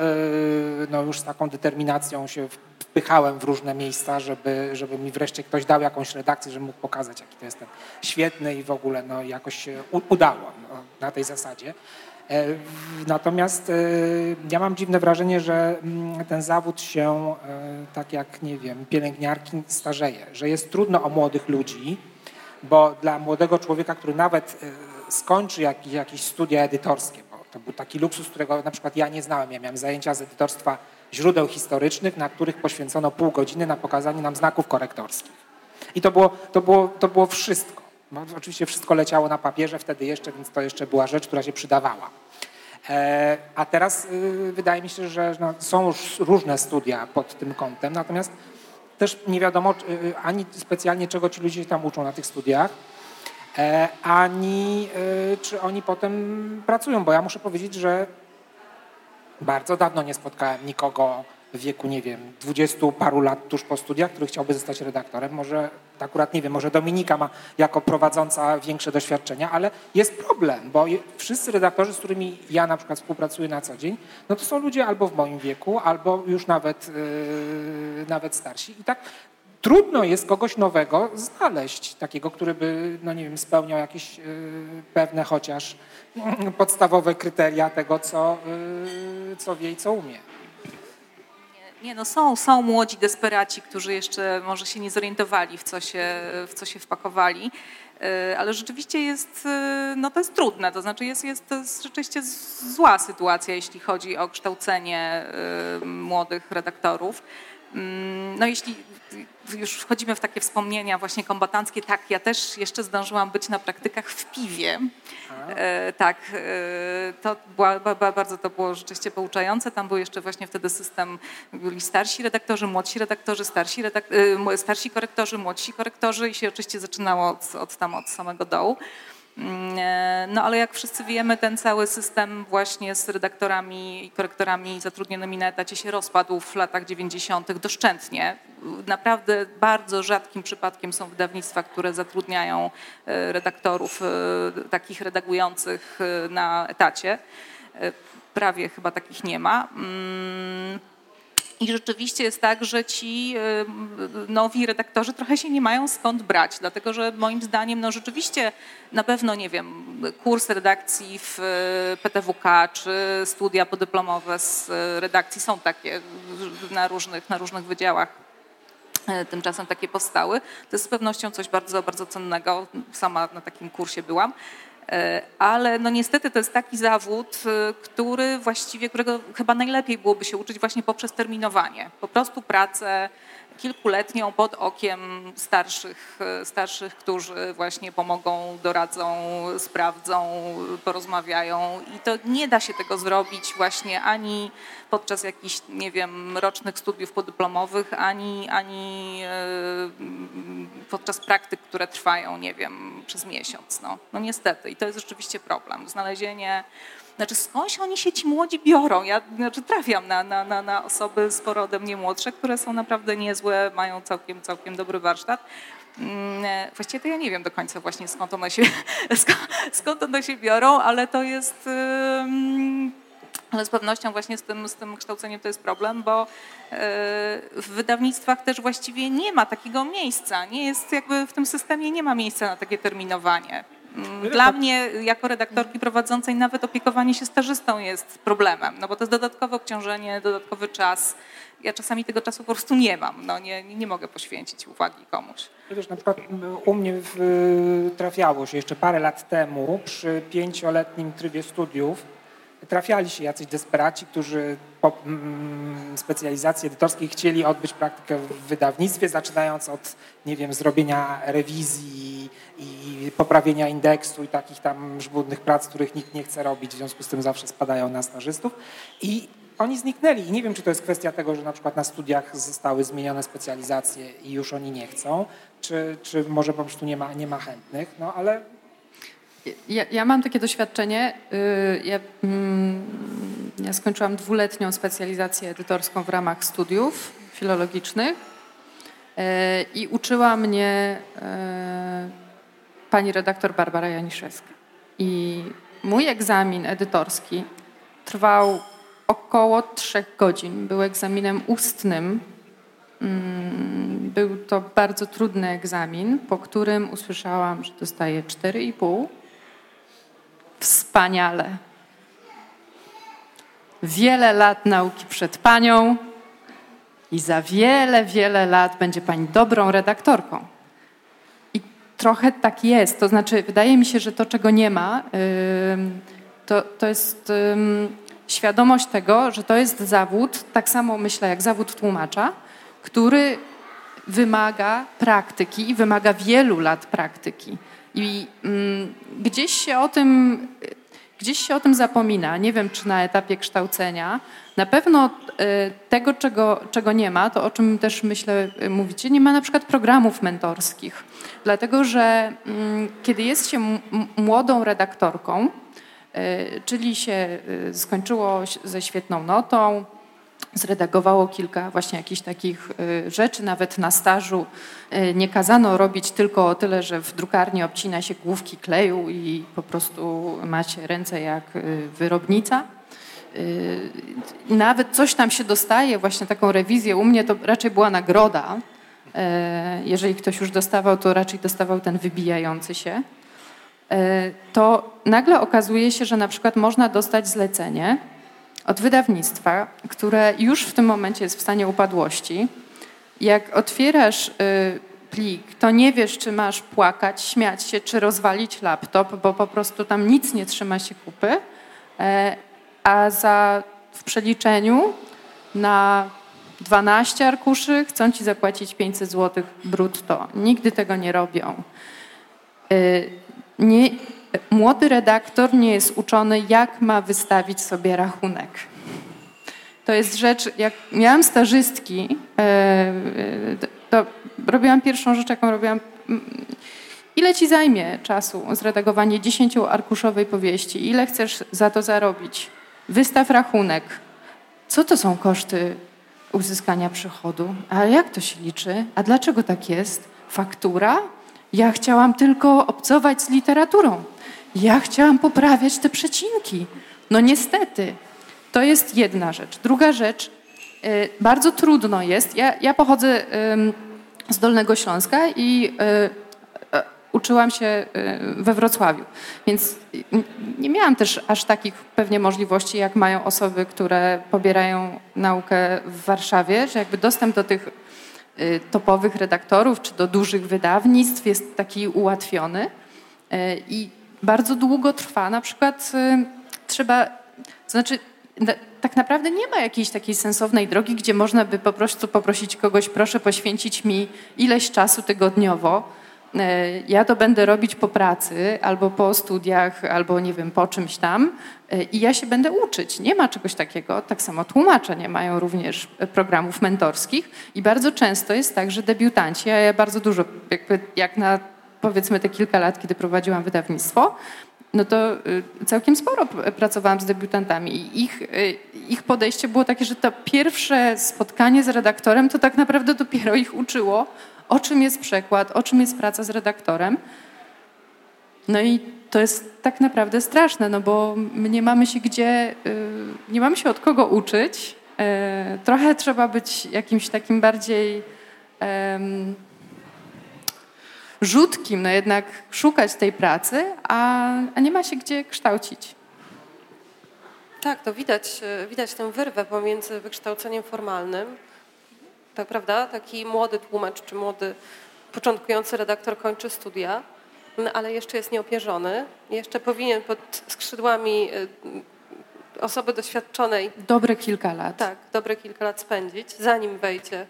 E: no, już z taką determinacją się wpychałem w różne miejsca, żeby, żeby mi wreszcie ktoś dał jakąś redakcję, żebym mógł pokazać, jaki to jestem świetny i w ogóle no, jakoś się udało no, na tej zasadzie. E, natomiast e, ja mam dziwne wrażenie, że mm, ten zawód się, e, tak jak nie wiem, pielęgniarki starzeje, że jest trudno o młodych ludzi, bo dla młodego człowieka, który nawet skończy jakieś, jakieś studia edytorskie, bo to był taki luksus, którego na przykład ja nie znałem. Ja miałem zajęcia z edytorstwa źródeł historycznych, na których poświęcono pół godziny na pokazanie nam znaków korektorskich. I to było, to było, to było wszystko. No, oczywiście wszystko leciało na papierze wtedy jeszcze, więc to jeszcze była rzecz, która się przydawała. E, a teraz y, wydaje mi się, że no, są już różne studia pod tym kątem, natomiast też nie wiadomo y, ani specjalnie czego ci ludzie tam uczą na tych studiach, e, ani y, czy oni potem pracują, bo ja muszę powiedzieć, że bardzo dawno nie spotkałem nikogo w wieku, nie wiem, dwudziestu paru lat tuż po studiach, który chciałby zostać redaktorem. Może akurat nie wiem, może Dominika ma jako prowadząca większe doświadczenia, ale jest problem, bo wszyscy redaktorzy, z którymi ja na przykład współpracuję na co dzień, no to są ludzie albo w moim wieku, albo już nawet, yy, nawet starsi. I tak trudno jest kogoś nowego znaleźć, takiego, który by, no nie wiem, spełniał jakieś yy, pewne chociaż yy, podstawowe kryteria tego, co, yy, co wie i co umie.
D: Nie, no są, są młodzi desperaci, którzy jeszcze może się nie zorientowali, w co się, w co się wpakowali, e, ale rzeczywiście jest, e, no to jest trudne, to znaczy jest, jest, to jest rzeczywiście zła sytuacja, jeśli chodzi o kształcenie e, młodych redaktorów. Mm, no jeśli już wchodzimy w takie wspomnienia właśnie kombatanckie, tak, ja też jeszcze zdążyłam być na praktykach w piwie. E, tak, e, to była, bardzo to było rzeczywiście pouczające. Tam był jeszcze właśnie wtedy system, byli starsi redaktorzy, młodsi redaktorzy, starsi, redak e, starsi korektorzy, młodsi korektorzy i się oczywiście zaczynało od, od tam od samego dołu. Mm, e, no ale jak wszyscy wiemy, ten cały system właśnie z redaktorami i korektorami zatrudnionymi na etacie się rozpadł w latach 90. doszczętnie. Naprawdę bardzo rzadkim przypadkiem są wydawnictwa, które zatrudniają e, redaktorów e, takich redagujących na etacie. Prawie chyba takich nie ma. I rzeczywiście jest tak, że ci nowi redaktorzy trochę się nie mają skąd brać, dlatego że moim zdaniem no rzeczywiście na pewno, nie wiem, kurs redakcji w e, PTWK czy studia podyplomowe z e, redakcji są takie na różnych, na różnych wydziałach e, tymczasem takie powstały. To jest z pewnością coś bardzo, bardzo cennego. Sama na takim kursie byłam. E, ale no niestety to jest taki zawód, e, który właściwie, którego chyba najlepiej byłoby się uczyć właśnie poprzez terminowanie. Po prostu pracę kilkuletnią pod okiem starszych, e, starszych, którzy właśnie pomogą, doradzą, sprawdzą, porozmawiają i to nie da się tego zrobić właśnie ani podczas jakichś, nie wiem, rocznych studiów podyplomowych, ani, ani podczas praktyk, które trwają, nie wiem, przez miesiąc. No, no niestety i to jest rzeczywiście problem. Znalezienie znaczy skądś oni się ci młodzi biorą? Ja znaczy, trafiam na, na, na, na osoby z porodem nie młodsze, które są naprawdę niezłe, mają całkiem, całkiem dobry warsztat. Mm, właściwie to ja nie wiem do końca właśnie skąd one się, skąd one się biorą, ale to jest... Ale z pewnością właśnie z tym, z tym kształceniem to jest problem, bo e, w wydawnictwach też właściwie nie ma takiego miejsca. Nie jest jakby w tym systemie nie ma miejsca na takie terminowanie. Mm, dla mnie, jako redaktorki prowadzącej, nawet opiekowanie się stażystą jest problemem, no bo to jest dodatkowe obciążenie, dodatkowy czas. Ja czasami tego czasu po prostu nie mam, no nie, nie mogę poświęcić uwagi komuś.
E: Wiesz, na przykład u mnie w, trafiało się jeszcze parę lat temu przy pięcioletnim trybie studiów trafiali się jacyś desperaci, którzy po mm, specjalizacji edytorskiej chcieli odbyć praktykę w wydawnictwie, zaczynając od, nie wiem, zrobienia rewizji i poprawienia indeksu i takich tam żmudnych prac, których nikt nie chce robić, w związku z tym zawsze spadają na stażystów. I oni zniknęli i nie wiem, czy to jest kwestia tego, że na przykład na studiach zostały zmienione specjalizacje i już oni nie chcą, czy, czy może po prostu nie ma, nie ma chętnych, no ale
C: ja, ja, mam takie doświadczenie. Y, ja, mm, ja, skończyłam dwuletnią specjalizację edytorską w ramach studiów filologicznych y, i uczyła mnie y, pani redaktor Barbara Janiszewska. I mój egzamin edytorski trwał około trzech godzin. Był egzaminem ustnym. Mm, był to bardzo trudny egzamin, po którym usłyszałam, że dostaję 4,5 Wspaniale. Wiele lat nauki przed panią i za wiele, wiele lat będzie pani dobrą redaktorką. I trochę tak jest. To znaczy, wydaje mi się, że to, czego nie ma, to, to jest świadomość tego, że to jest zawód, tak samo myślę jak zawód tłumacza, który wymaga praktyki i wymaga wielu lat praktyki. I mm, gdzieś się o tym gdzieś się o tym zapomina. Nie wiem, czy na etapie kształcenia. Na pewno y, tego, czego, czego nie ma, to o czym też myślę y, mówicie, nie ma na przykład programów mentorskich. Dlatego, że mm, kiedy jest się młodą redaktorką, y, czyli się skończyło ze świetną notą, zredagowało kilka właśnie jakichś takich y, rzeczy, nawet na stażu y, nie kazano robić tylko o tyle, że w drukarni obcina się główki kleju i po prostu macie ręce jak y, wyrobnica. Nawet coś tam się dostaje, właśnie taką rewizję. U mnie to raczej była nagroda. Jeżeli ktoś już dostawał, to raczej dostawał ten wybijający się. To nagle okazuje się, że na przykład można dostać zlecenie, od wydawnictwa, które już w tym momencie jest w stanie upadłości. Jak otwierasz y, plik, to nie wiesz, czy masz płakać, śmiać się, czy rozwalić laptop, bo po prostu tam nic nie trzyma się kupy, e, a za, w przeliczeniu na 12 arkuszy chcą ci zapłacić 500 zł brutto. Nigdy tego nie robią. Y, nie, młody redaktor nie jest uczony, jak ma wystawić sobie rachunek. To jest rzecz, jak miałam stażystki, e, e, to robiłam pierwszą rzecz, jaką robiłam. Mm, ile ci zajmie czasu zredagowanie dziesięcioarkuszowej powieści? Ile chcesz za to zarobić? Wystaw rachunek. Co to są koszty uzyskania przychodu? A jak to się liczy? A dlaczego tak jest? Faktura? Ja chciałam tylko obcować z literaturą. Ja chciałam poprawiać te przecinki. No niestety, to jest jedna rzecz. Druga rzecz, y, bardzo trudno jest. Ja, ja pochodzę z Dolnego Śląska i y, y, uczyłam się we Wrocławiu, więc nie miałam też aż takich pewnie możliwości, jak mają osoby, które pobierają naukę w Warszawie, że jakby dostęp do tych topowych redaktorów czy do dużych wydawnictw jest taki ułatwiony. I bardzo długo trwa. Na przykład y, trzeba, to znaczy tak naprawdę nie ma jakiejś takiej sensownej drogi, gdzie można by po prostu poprosić kogoś, proszę poświęcić mi ileś czasu tygodniowo. Y, ja to będę robić po pracy, albo po studiach, albo nie wiem, po czymś tam y, i ja się będę uczyć. Nie ma czegoś takiego. Tak samo tłumacze nie mają również programów mentorskich i bardzo często jest tak, że debiutanci, a ja bardzo dużo, jakby jak na powiedzmy te kilka lat, kiedy prowadziłam wydawnictwo, no to y, całkiem sporo pracowałam z debiutantami i ich, y, ich podejście było takie, że to pierwsze spotkanie z redaktorem to tak naprawdę dopiero ich uczyło, o czym jest przekład, o czym jest praca z redaktorem. No i to jest tak naprawdę straszne, no bo nie mamy się gdzie, y, nie mamy się od kogo uczyć. Trochę trzeba być jakimś takim bardziej rzutkim, no jednak szukać tej pracy, a, a nie ma się gdzie kształcić.
B: Tak, to widać, e, widać tę wyrwę pomiędzy wykształceniem formalnym, tak prawda? Taki młody tłumacz czy młody początkujący redaktor kończy studia, no, ale jeszcze jest nieopierzony, jeszcze powinien pod skrzydłami e, osoby doświadczonej.
C: Dobre kilka lat.
B: Tak, dobre kilka lat spędzić, zanim wejdzie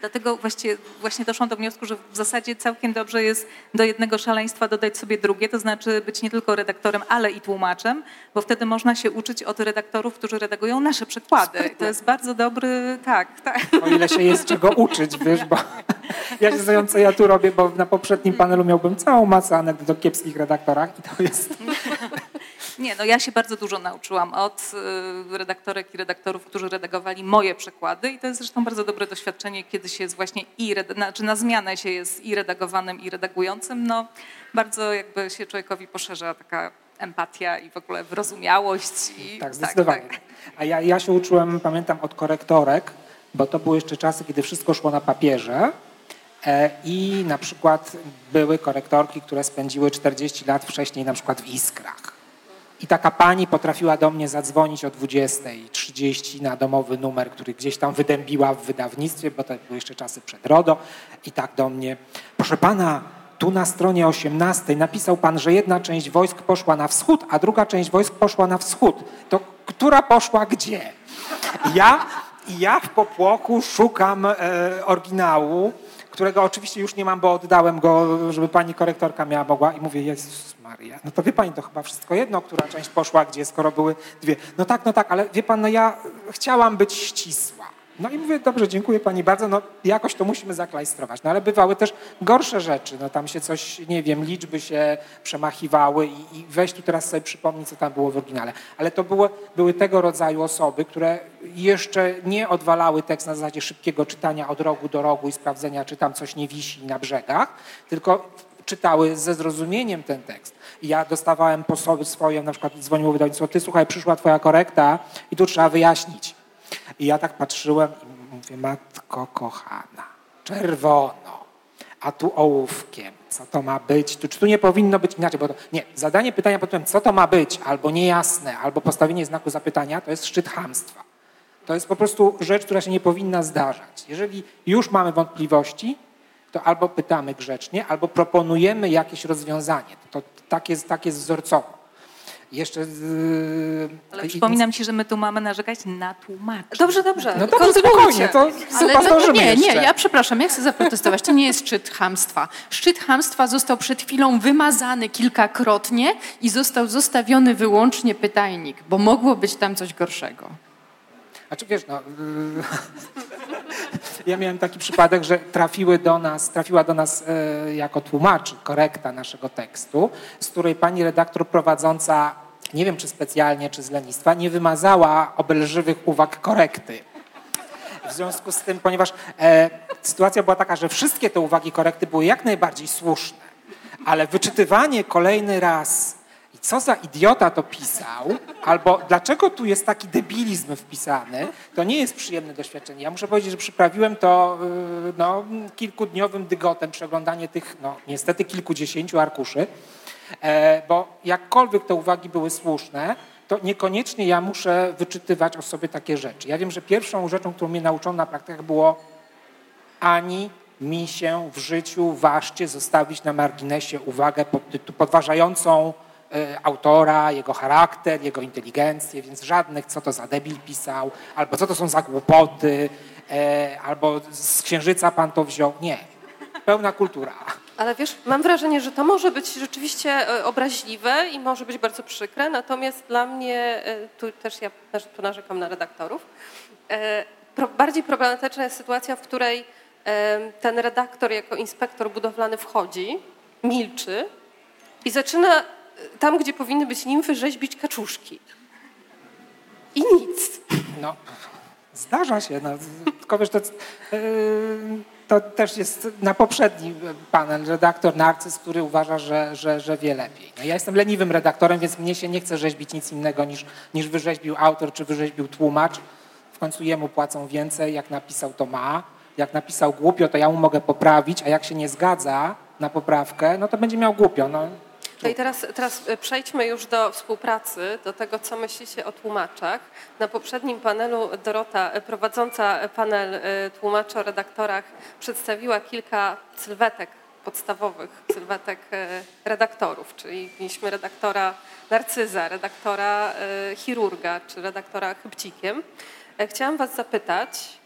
D: Dlatego właśnie, właśnie doszłam do wniosku, że w zasadzie całkiem dobrze jest do jednego szaleństwa dodać sobie drugie, to znaczy być nie tylko redaktorem, ale i tłumaczem, bo wtedy można się uczyć od redaktorów, którzy redagują nasze przykłady. To jest bardzo dobry, tak, tak.
E: O ile się jest czego uczyć, wiesz, bo ja się co ja tu robię, bo na poprzednim panelu miałbym całą masę anegdot o kiepskich redaktorach i to jest...
D: Nie, no ja się bardzo dużo nauczyłam od y, redaktorek i redaktorów, którzy redagowali moje przekłady i to jest zresztą bardzo dobre doświadczenie, kiedy się jest właśnie i, znaczy na zmianę się jest i redagowanym, i redagującym. No bardzo jakby się człowiekowi poszerza taka empatia i w ogóle wyrozumiałość. I,
E: tak, zdecydowanie. Tak, tak. A ja, ja się uczyłem, pamiętam, od korektorek, bo to były jeszcze czasy, kiedy wszystko szło na papierze e, i na przykład były korektorki, które spędziły 40 lat wcześniej na przykład w Iskrach. I taka pani potrafiła do mnie zadzwonić o 20.30 na domowy numer, który gdzieś tam wydębiła w wydawnictwie, bo to były jeszcze czasy przed RODO. I tak do mnie, proszę pana, tu na stronie 18 napisał pan, że jedna część wojsk poszła na wschód, a druga część wojsk poszła na wschód. To która poszła gdzie? Ja, ja w popłoku szukam e, oryginału, którego oczywiście już nie mam, bo oddałem go, żeby pani korektorka miała mogła i mówię, Jezus Maria, no to wie pani, to chyba wszystko jedno, która część poszła gdzie, skoro były dwie. No tak, no tak, ale wie pan, no ja chciałam być ścisła. No i mówię, dobrze, dziękuję pani bardzo, no jakoś to musimy zaklajstrować. No ale bywały też gorsze rzeczy, no tam się coś, nie wiem, liczby się przemachiwały i, i weź tu teraz sobie przypomnij, co tam było w oryginale. Ale to było, były tego rodzaju osoby, które jeszcze nie odwalały tekst na zasadzie szybkiego czytania od rogu do rogu i sprawdzenia, czy tam coś nie wisi na brzegach, tylko czytały ze zrozumieniem ten tekst. Ja dostawałem posoby swoje, na przykład dzwoniło wydawnictwo, ty słuchaj, przyszła twoja korekta i tu trzeba wyjaśnić. I ja tak patrzyłem i mówię, matko kochana, czerwono, a tu ołówkiem, co to ma być? Tu, czy tu nie powinno być inaczej? Bo to, nie, zadanie pytania pod tytułem, co to ma być, albo niejasne, albo postawienie znaku zapytania, to jest szczyt hamstwa. To jest po prostu rzecz, która się nie powinna zdarzać. Jeżeli już mamy wątpliwości, to albo pytamy grzecznie, albo proponujemy jakieś rozwiązanie. To tak jest, tak jest wzorcowo. Jeszcze z...
D: Ale przypominam ci, że my tu mamy narzekać na tłumaczy.
B: Dobrze, dobrze.
E: No to spokojnie, to
C: Ale to, nie, nie, ja przepraszam, ja chcę zaprotestować. To nie jest szczyt hamstwa. Szczyt hamstwa został przed chwilą wymazany kilkakrotnie i został zostawiony wyłącznie pytajnik, bo mogło być tam coś gorszego.
E: Znaczy wiesz, no, ja miałem taki przypadek, że trafiły do nas, trafiła do nas e, jako tłumacz korekta naszego tekstu, z której pani redaktor prowadząca, nie wiem czy specjalnie, czy z lenistwa, nie wymazała obelżywych uwag korekty. W związku z tym, ponieważ e, sytuacja była taka, że wszystkie te uwagi korekty były jak najbardziej słuszne, ale wyczytywanie kolejny raz co za idiota to pisał, albo dlaczego tu jest taki debilizm wpisany, to nie jest przyjemne doświadczenie. Ja muszę powiedzieć, że przyprawiłem to y, no, kilkudniowym dygotem przeglądanie tych, no, niestety kilkudziesięciu arkuszy, e, bo jakkolwiek te uwagi były słuszne, to niekoniecznie ja muszę wyczytywać o sobie takie rzeczy. Ja wiem, że pierwszą rzeczą, którą mnie nauczono na praktykach było ani mi się w życiu ważcie zostawić na marginesie uwagę pod, podważającą E, autora, jego charakter, jego inteligencję, więc żadnych, co to za debil pisał, albo co to są za głupoty, e, albo z księżyca pan to wziął. Nie. Pełna kultura.
B: Ale wiesz, mam wrażenie, że to może być rzeczywiście e, obraźliwe i może być bardzo przykre, natomiast dla mnie, tu też ja tu narzekam na redaktorów, bardziej problematyczna jest sytuacja, w której ten redaktor jako inspektor budowlany wchodzi, milczy i zaczyna tam, gdzie powinny być nimfy, rzeźbić kaczuszki. I nic.
E: No, zdarza się. No. Tylko wiesz, to, yy, to też jest na poprzedni panel redaktor Narcyz, który uważa, że, że, że wie lepiej. No, ja jestem leniwym redaktorem, więc mnie się nie chce rzeźbić nic innego niż, niż wyrzeźbił autor czy wyrzeźbił tłumacz. W końcu jemu płacą więcej, jak napisał to ma. Jak napisał głupio, to ja mu mogę poprawić, a jak się nie zgadza na poprawkę, no to będzie miał głupio. No,
B: no i teraz, teraz e, przejdźmy już do współpracy, do tego, co myślicie o tłumaczach. Na poprzednim panelu Dorota, e, prowadząca panel e, tłumaczy o redaktorach, przedstawiła kilka sylwetek podstawowych, sylwetek redaktorów, czyli mieliśmy redaktora narcyza, redaktora chirurga, czy redaktora chybcikiem. Chciałam was zapytać,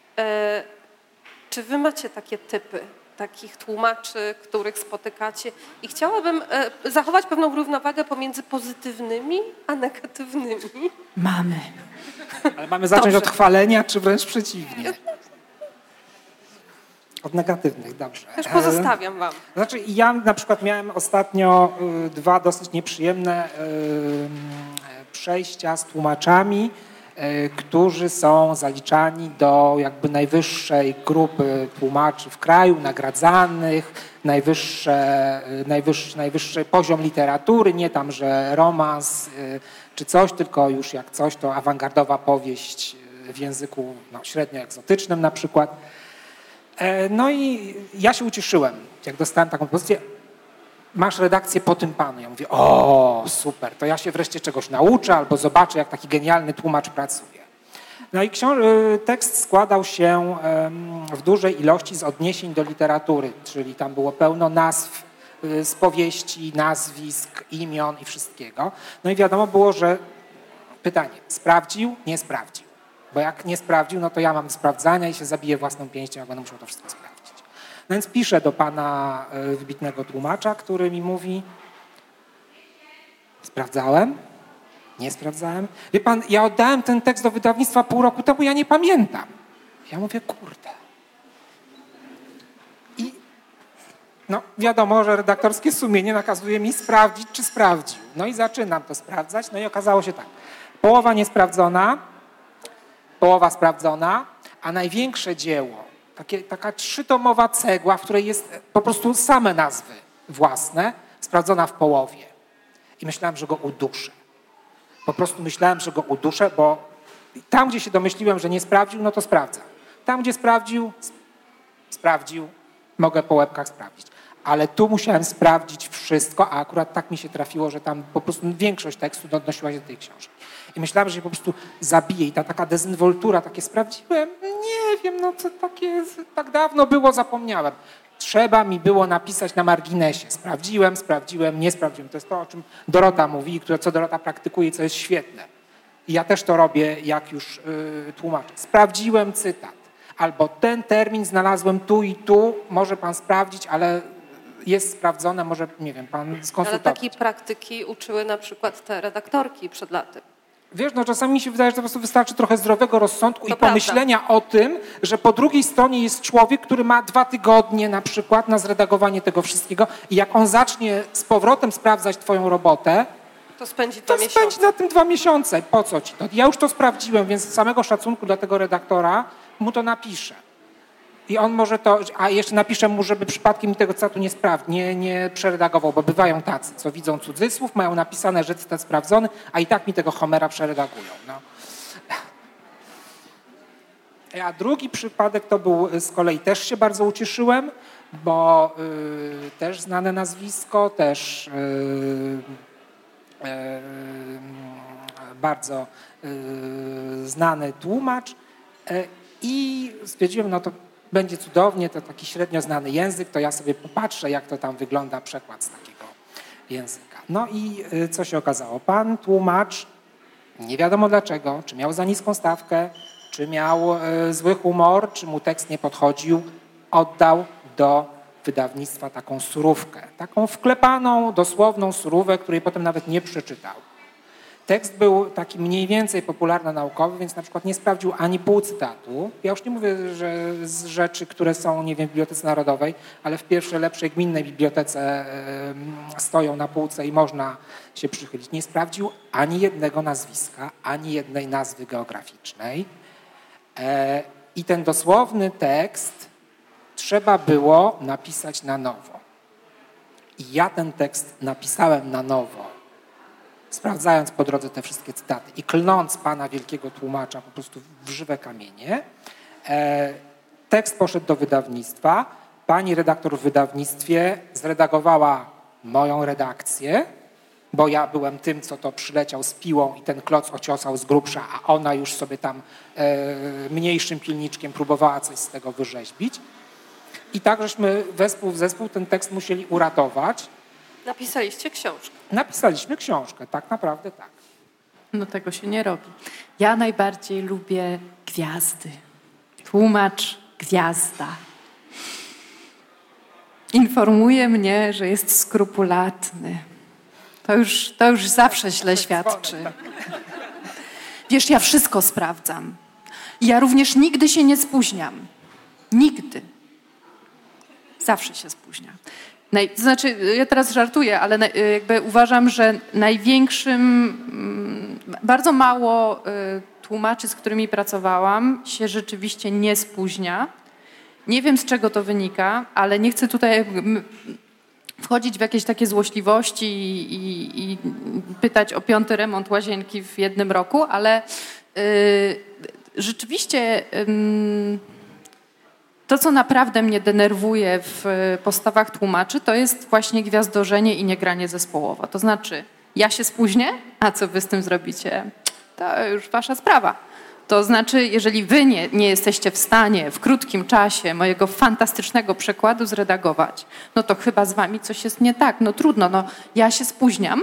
B: Czy wy macie takie typy, takich tłumaczy, których spotykacie? I chciałabym e, zachować pewną równowagę pomiędzy pozytywnymi a negatywnymi.
C: Mamy.
E: Ale mamy zacząć
B: Dobrze.
E: od chwalenia, czy wręcz przeciwnie? Od negatywnych, dobrze.
B: Już
E: E,
B: pozostawiam wam.
E: Znaczy ja na przykład miałem ostatnio y, dwa dosyć nieprzyjemne przejścia z tłumaczami, którzy są zaliczani do jakby najwyższej grupy tłumaczy w kraju, nagradzanych, najwyższe, y, najwyższy, najwyższy poziom literatury, nie tam, że romans y, czy coś, tylko już jak coś, to awangardowa powieść w języku no, średnio egzotycznym na przykład. E, No i ja się ucieszyłem, jak dostałem taką pozycję. Masz redakcję po tym panu. Ja mówię, o super, to ja się wreszcie czegoś nauczę albo zobaczę, jak taki genialny tłumacz pracuje. No i y, tekst składał się w dużej ilości z odniesień do literatury, czyli tam było pełno nazw y, z powieści, nazwisk, imion i wszystkiego. No i wiadomo było, że pytanie, sprawdził, nie sprawdził. Bo jak nie sprawdził, no to ja mam sprawdzania i się zabiję własną pięścią, jak będę musiał to wszystko sprawdzić. Więc piszę do pana y, wybitnego tłumacza, który mi mówi, sprawdzałem, nie sprawdzałem. Wie pan, ja oddałem ten tekst do wydawnictwa pół roku temu, ja nie pamiętam. Ja mówię, kurde. I no wiadomo, że redaktorskie sumienie nakazuje mi sprawdzić, czy sprawdził. No i zaczynam to sprawdzać, no i okazało się tak. Połowa niesprawdzona, połowa sprawdzona, a największe dzieło, takie, taka trzytomowa cegła, w której jest po prostu same nazwy własne, sprawdzona w połowie. I myślałem, że go uduszę. Po prostu myślałem, że go uduszę, bo tam, gdzie się domyśliłem, że nie sprawdził, no to sprawdzam. Tam, gdzie sprawdził, sp- sprawdził, mogę po łebkach sprawdzić. Ale tu musiałem sprawdzić wszystko, a akurat tak mi się trafiło, że tam po prostu większość tekstu odnosiła się do tej książki. I myślałem, że się po prostu zabije i ta taka dezynwoltura, takie sprawdziłem, nie wiem, no co takie, tak dawno było, zapomniałem. Trzeba mi było napisać na marginesie. Sprawdziłem, sprawdziłem, nie sprawdziłem. To jest to, o czym Dorota mówi, które, co Dorota praktykuje co jest świetne. I ja też to robię, jak już y, tłumaczę. Sprawdziłem cytat. Albo ten termin znalazłem tu i tu, może pan sprawdzić, ale jest sprawdzone, może, nie wiem, pan
B: Ale
E: skonsultować.
B: takiej praktyki uczyły na przykład te redaktorki przed laty.
E: Wiesz, no czasami mi się wydaje, że po prostu wystarczy trochę zdrowego rozsądku
B: To
E: i pomyślenia o tym, że po drugiej stronie jest człowiek, który ma dwa tygodnie na przykład na zredagowanie tego wszystkiego i jak on zacznie z powrotem sprawdzać twoją robotę,
B: To spędzi
E: to
B: dwa miesiące.
E: na tym dwa miesiące. Po co ci to? Ja już to sprawdziłem, więc z samego szacunku dla tego redaktora mu to napiszę. I on może to, a jeszcze napiszę mu, żeby przypadkiem tego cytatu nie, spraw, nie, nie przeredagował, bo bywają tacy, co widzą cudzysłów, mają napisane, że cytat sprawdzony, a i tak mi tego Homera przeredagują. No. A drugi przypadek to był z kolei też się bardzo ucieszyłem, bo y, też znane nazwisko, też y, y, bardzo y, znany tłumacz y, i stwierdziłem, no to będzie cudownie, to taki średnio znany język, to ja sobie popatrzę, jak to tam wygląda przekład z takiego języka. No i y, co się okazało? Pan tłumacz, nie wiadomo dlaczego, czy miał za niską stawkę, czy miał y, zły humor, czy mu tekst nie podchodził, oddał do wydawnictwa taką surówkę, taką wklepaną, dosłowną surówkę, której potem nawet nie przeczytał. Tekst był taki mniej więcej popularno-naukowy, więc na przykład nie sprawdził ani pół cytatu. Ja już nie mówię, że z rzeczy, które są, nie wiem, w Bibliotece Narodowej, ale w pierwszej, lepszej gminnej bibliotece stoją na półce i można się przychylić. Nie sprawdził ani jednego nazwiska, ani jednej nazwy geograficznej. E, I ten dosłowny tekst trzeba było napisać na nowo. I ja ten tekst napisałem na nowo sprawdzając po drodze te wszystkie cytaty i klnąc Pana wielkiego tłumacza po prostu w żywe kamienie, e, tekst poszedł do wydawnictwa. Pani redaktor w wydawnictwie zredagowała moją redakcję, bo ja byłem tym, co to przyleciał z piłą i ten kloc ociosał z grubsza, a ona już sobie tam e, mniejszym pilniczkiem próbowała coś z tego wyrzeźbić. I tak żeśmy wespół w zespół ten tekst musieli uratować.
B: Napisaliście książkę.
E: Napisaliśmy książkę, tak naprawdę tak.
C: No tego się nie robi. Ja najbardziej lubię gwiazdy. Tłumacz gwiazda. Informuje mnie, że jest skrupulatny. To już, to już zawsze źle świadczy. Wiesz, ja wszystko sprawdzam. Ja również nigdy się nie spóźniam. Nigdy. Zawsze się spóźniam. Naj, to znaczy, ja teraz żartuję, ale na, jakby uważam, że największym, mm, bardzo mało y, tłumaczy, z którymi pracowałam, się rzeczywiście nie spóźnia. Nie wiem, z czego to wynika, ale nie chcę tutaj wchodzić w jakieś takie złośliwości i, i, i pytać o piąty remont łazienki w jednym roku, ale y, rzeczywiście y, to, co naprawdę mnie denerwuje w postawach tłumaczy, to jest właśnie gwiazdorzenie i niegranie zespołowo. To znaczy, ja się spóźnię, a co wy z tym zrobicie? To już wasza sprawa. To znaczy, jeżeli wy nie, nie jesteście w stanie w krótkim czasie mojego fantastycznego przekładu zredagować, no to chyba z wami coś jest nie tak. No trudno, no ja się spóźniam,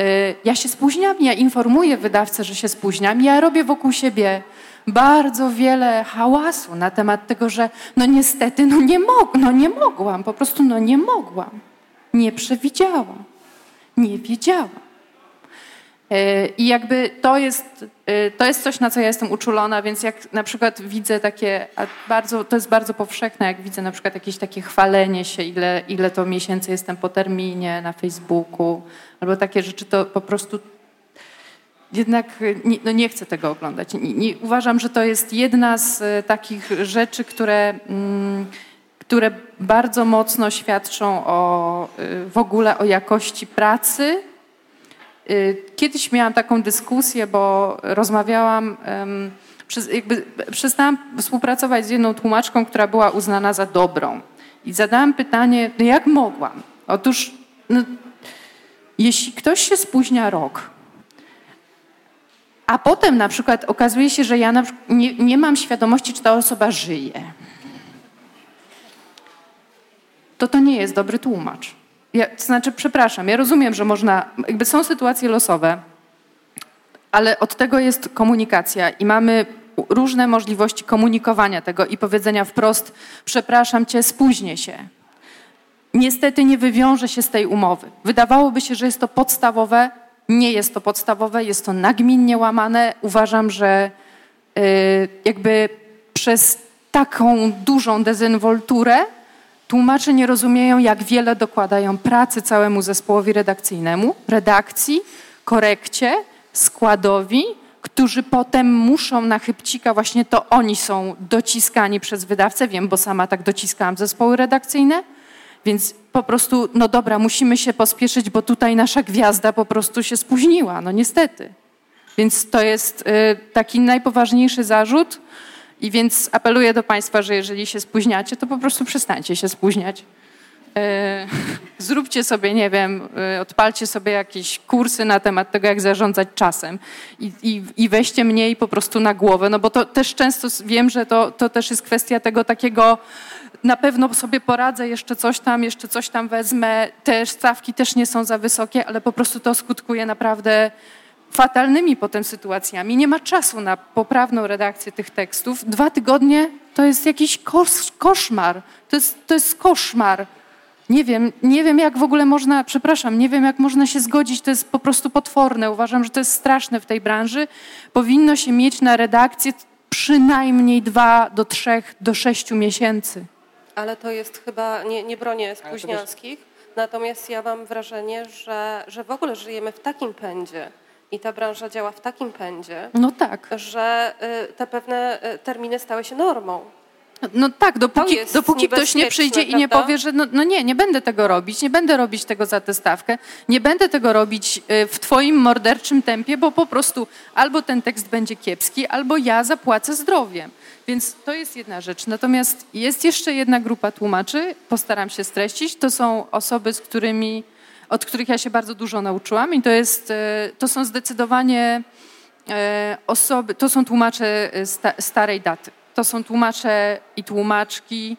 C: y, ja się spóźniam, ja informuję wydawcę, że się spóźniam, ja robię wokół siebie bardzo wiele hałasu na temat tego, że no niestety, no nie, mog no nie mogłam, po prostu no nie mogłam, nie przewidziałam, nie wiedziałam. E, I jakby to jest, e, to jest coś, na co ja jestem uczulona, więc jak na przykład widzę takie, bardzo, to jest bardzo powszechne, jak widzę na przykład jakieś takie chwalenie się, ile, ile to miesięcy jestem po terminie na Facebooku, albo takie rzeczy, to po prostu jednak nie, no nie chcę tego oglądać. Nie, nie, uważam, że to jest jedna z e, takich rzeczy, które, mm, które bardzo mocno świadczą o, w ogóle o jakości pracy, Y, kiedyś miałam taką dyskusję, bo rozmawiałam, jakby przestałam współpracować z jedną tłumaczką, która była uznana za dobrą. I zadałam pytanie, no jak mogłam? Otóż, no, jeśli ktoś się spóźnia rok, a potem na przykład okazuje się, że ja nie, nie mam świadomości, czy ta osoba żyje, to to nie jest dobry tłumacz. Ja, to znaczy, przepraszam, ja rozumiem, że można, jakby są sytuacje losowe, ale od tego jest komunikacja i mamy różne możliwości komunikowania tego i powiedzenia wprost, przepraszam cię, spóźnię się. Niestety nie wywiąże się z tej umowy. Wydawałoby się, że jest to podstawowe, nie jest to podstawowe, jest to nagminnie łamane. Uważam, że yy, jakby przez taką dużą dezynwolturę Tłumacze nie rozumieją, jak wiele dokładają pracy całemu zespołowi redakcyjnemu, redakcji, korekcie, składowi, którzy potem muszą na chybcika, właśnie to oni są dociskani przez wydawcę, wiem, bo sama tak dociskałam zespoły redakcyjne, więc po prostu, no dobra, musimy się pospieszyć, bo tutaj nasza gwiazda po prostu się spóźniła, no niestety. Więc to jest y, taki najpoważniejszy zarzut, i więc apeluję do Państwa, że jeżeli się spóźniacie, to po prostu przestańcie się spóźniać. E, zróbcie sobie, nie wiem, e, odpalcie sobie jakieś kursy na temat tego, jak zarządzać czasem i, i, i weźcie mniej po prostu na głowę, no bo to też często wiem, że to, to też jest kwestia tego takiego, na pewno sobie poradzę, jeszcze coś tam, jeszcze coś tam wezmę, te stawki też nie są za wysokie, ale po prostu to skutkuje naprawdę fatalnymi potem sytuacjami. Nie ma czasu na poprawną redakcję tych tekstów. Dwa tygodnie to jest jakiś kosz, koszmar. To jest, to jest koszmar. Nie wiem, nie wiem jak w ogóle można, przepraszam, nie wiem jak można się zgodzić, to jest po prostu potworne. Uważam, że to jest straszne w tej branży. Powinno się mieć na redakcję przynajmniej dwa do trzech, do sześciu miesięcy.
B: Ale to jest chyba, nie, nie bronię spóźnialskich, natomiast ja mam wrażenie, że, że w ogóle żyjemy w takim pędzie, i ta branża działa w takim pędzie,
C: no tak.
B: że y, te pewne y, terminy stały się normą.
C: No tak, dopóki, dopóki ktoś nie przyjdzie i nie powie, że no, no, nie, nie będę tego robić, nie będę robić tego za tę stawkę, nie będę tego robić y, w twoim morderczym tempie, bo po prostu albo ten tekst będzie kiepski, albo ja zapłacę zdrowiem. Więc to jest jedna rzecz. Natomiast jest jeszcze jedna grupa tłumaczy, postaram się streścić, to są osoby, z którymi od których ja się bardzo dużo nauczyłam i to, jest, e, to są zdecydowanie e, osoby, to są tłumacze starej daty. To są tłumacze i tłumaczki,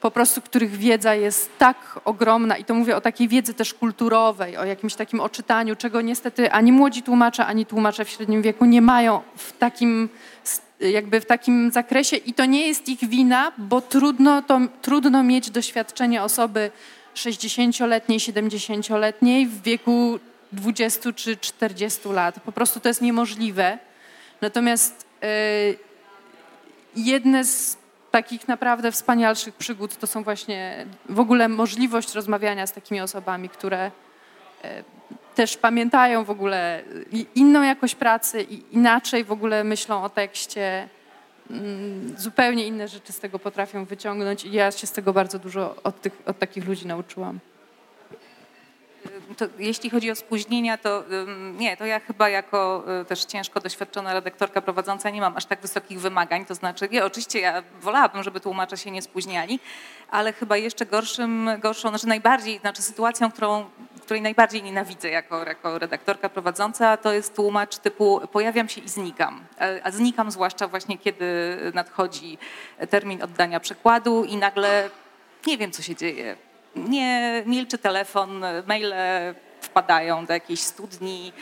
C: po prostu których wiedza jest tak ogromna i to mówię o takiej wiedzy też kulturowej, o jakimś takim oczytaniu, czego niestety ani młodzi tłumacze, ani tłumacze w średnim wieku nie mają w takim jakby w takim zakresie i to nie jest ich wina, bo trudno, to, trudno mieć doświadczenie osoby 60-letniej, 70-letniej w wieku 20 czy 40 lat. Po prostu to jest niemożliwe. Natomiast yy, jedne z takich naprawdę wspanialszych przygód to są właśnie w ogóle możliwość rozmawiania z takimi osobami, które yy, też pamiętają w ogóle inną jakość pracy i inaczej w ogóle myślą o tekście. Mm, zupełnie inne rzeczy z tego potrafią wyciągnąć i ja się z tego bardzo dużo od, tych, od takich ludzi nauczyłam
D: to jeśli chodzi o spóźnienia, to nie, to ja chyba jako y, też ciężko doświadczona redaktorka prowadząca nie mam aż tak wysokich wymagań. To znaczy, nie, oczywiście ja wolałabym, żeby tłumacze się nie spóźniali, ale chyba jeszcze gorszym, gorszą, znaczy najbardziej, znaczy sytuacją, którą, której najbardziej nienawidzę jako, jako redaktorka prowadząca, to jest tłumacz typu pojawiam się i znikam. A znikam zwłaszcza właśnie, kiedy nadchodzi termin oddania przekładu i nagle nie wiem, co się dzieje nie milczy telefon, maile wpadają do jakiejś studni,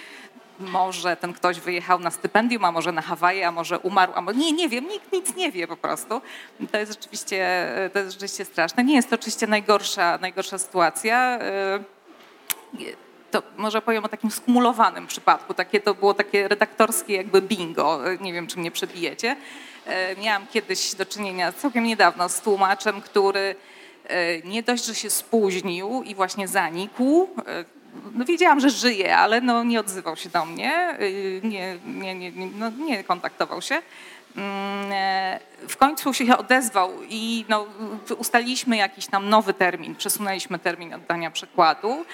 D: może ten ktoś wyjechał na stypendium, a może na Hawaje, a może umarł, a może... Nie, nie wiem, nikt nic nie wie po prostu. To jest rzeczywiście, to jest rzeczywiście straszne. Nie jest to oczywiście najgorsza, najgorsza sytuacja. To może powiem o takim skumulowanym przypadku. Takie to było takie redaktorskie jakby bingo. Nie wiem, czy mnie przebijecie. Miałam kiedyś do czynienia całkiem niedawno z tłumaczem, który nie dość, że się spóźnił i właśnie zanikł. E, no wiedziałam, że żyje, ale no nie odzywał się do mnie, e, nie, nie, nie, no nie kontaktował się. Mm, w końcu się odezwał i no, ustaliliśmy jakiś tam nowy termin, przesunęliśmy termin oddania przekładu.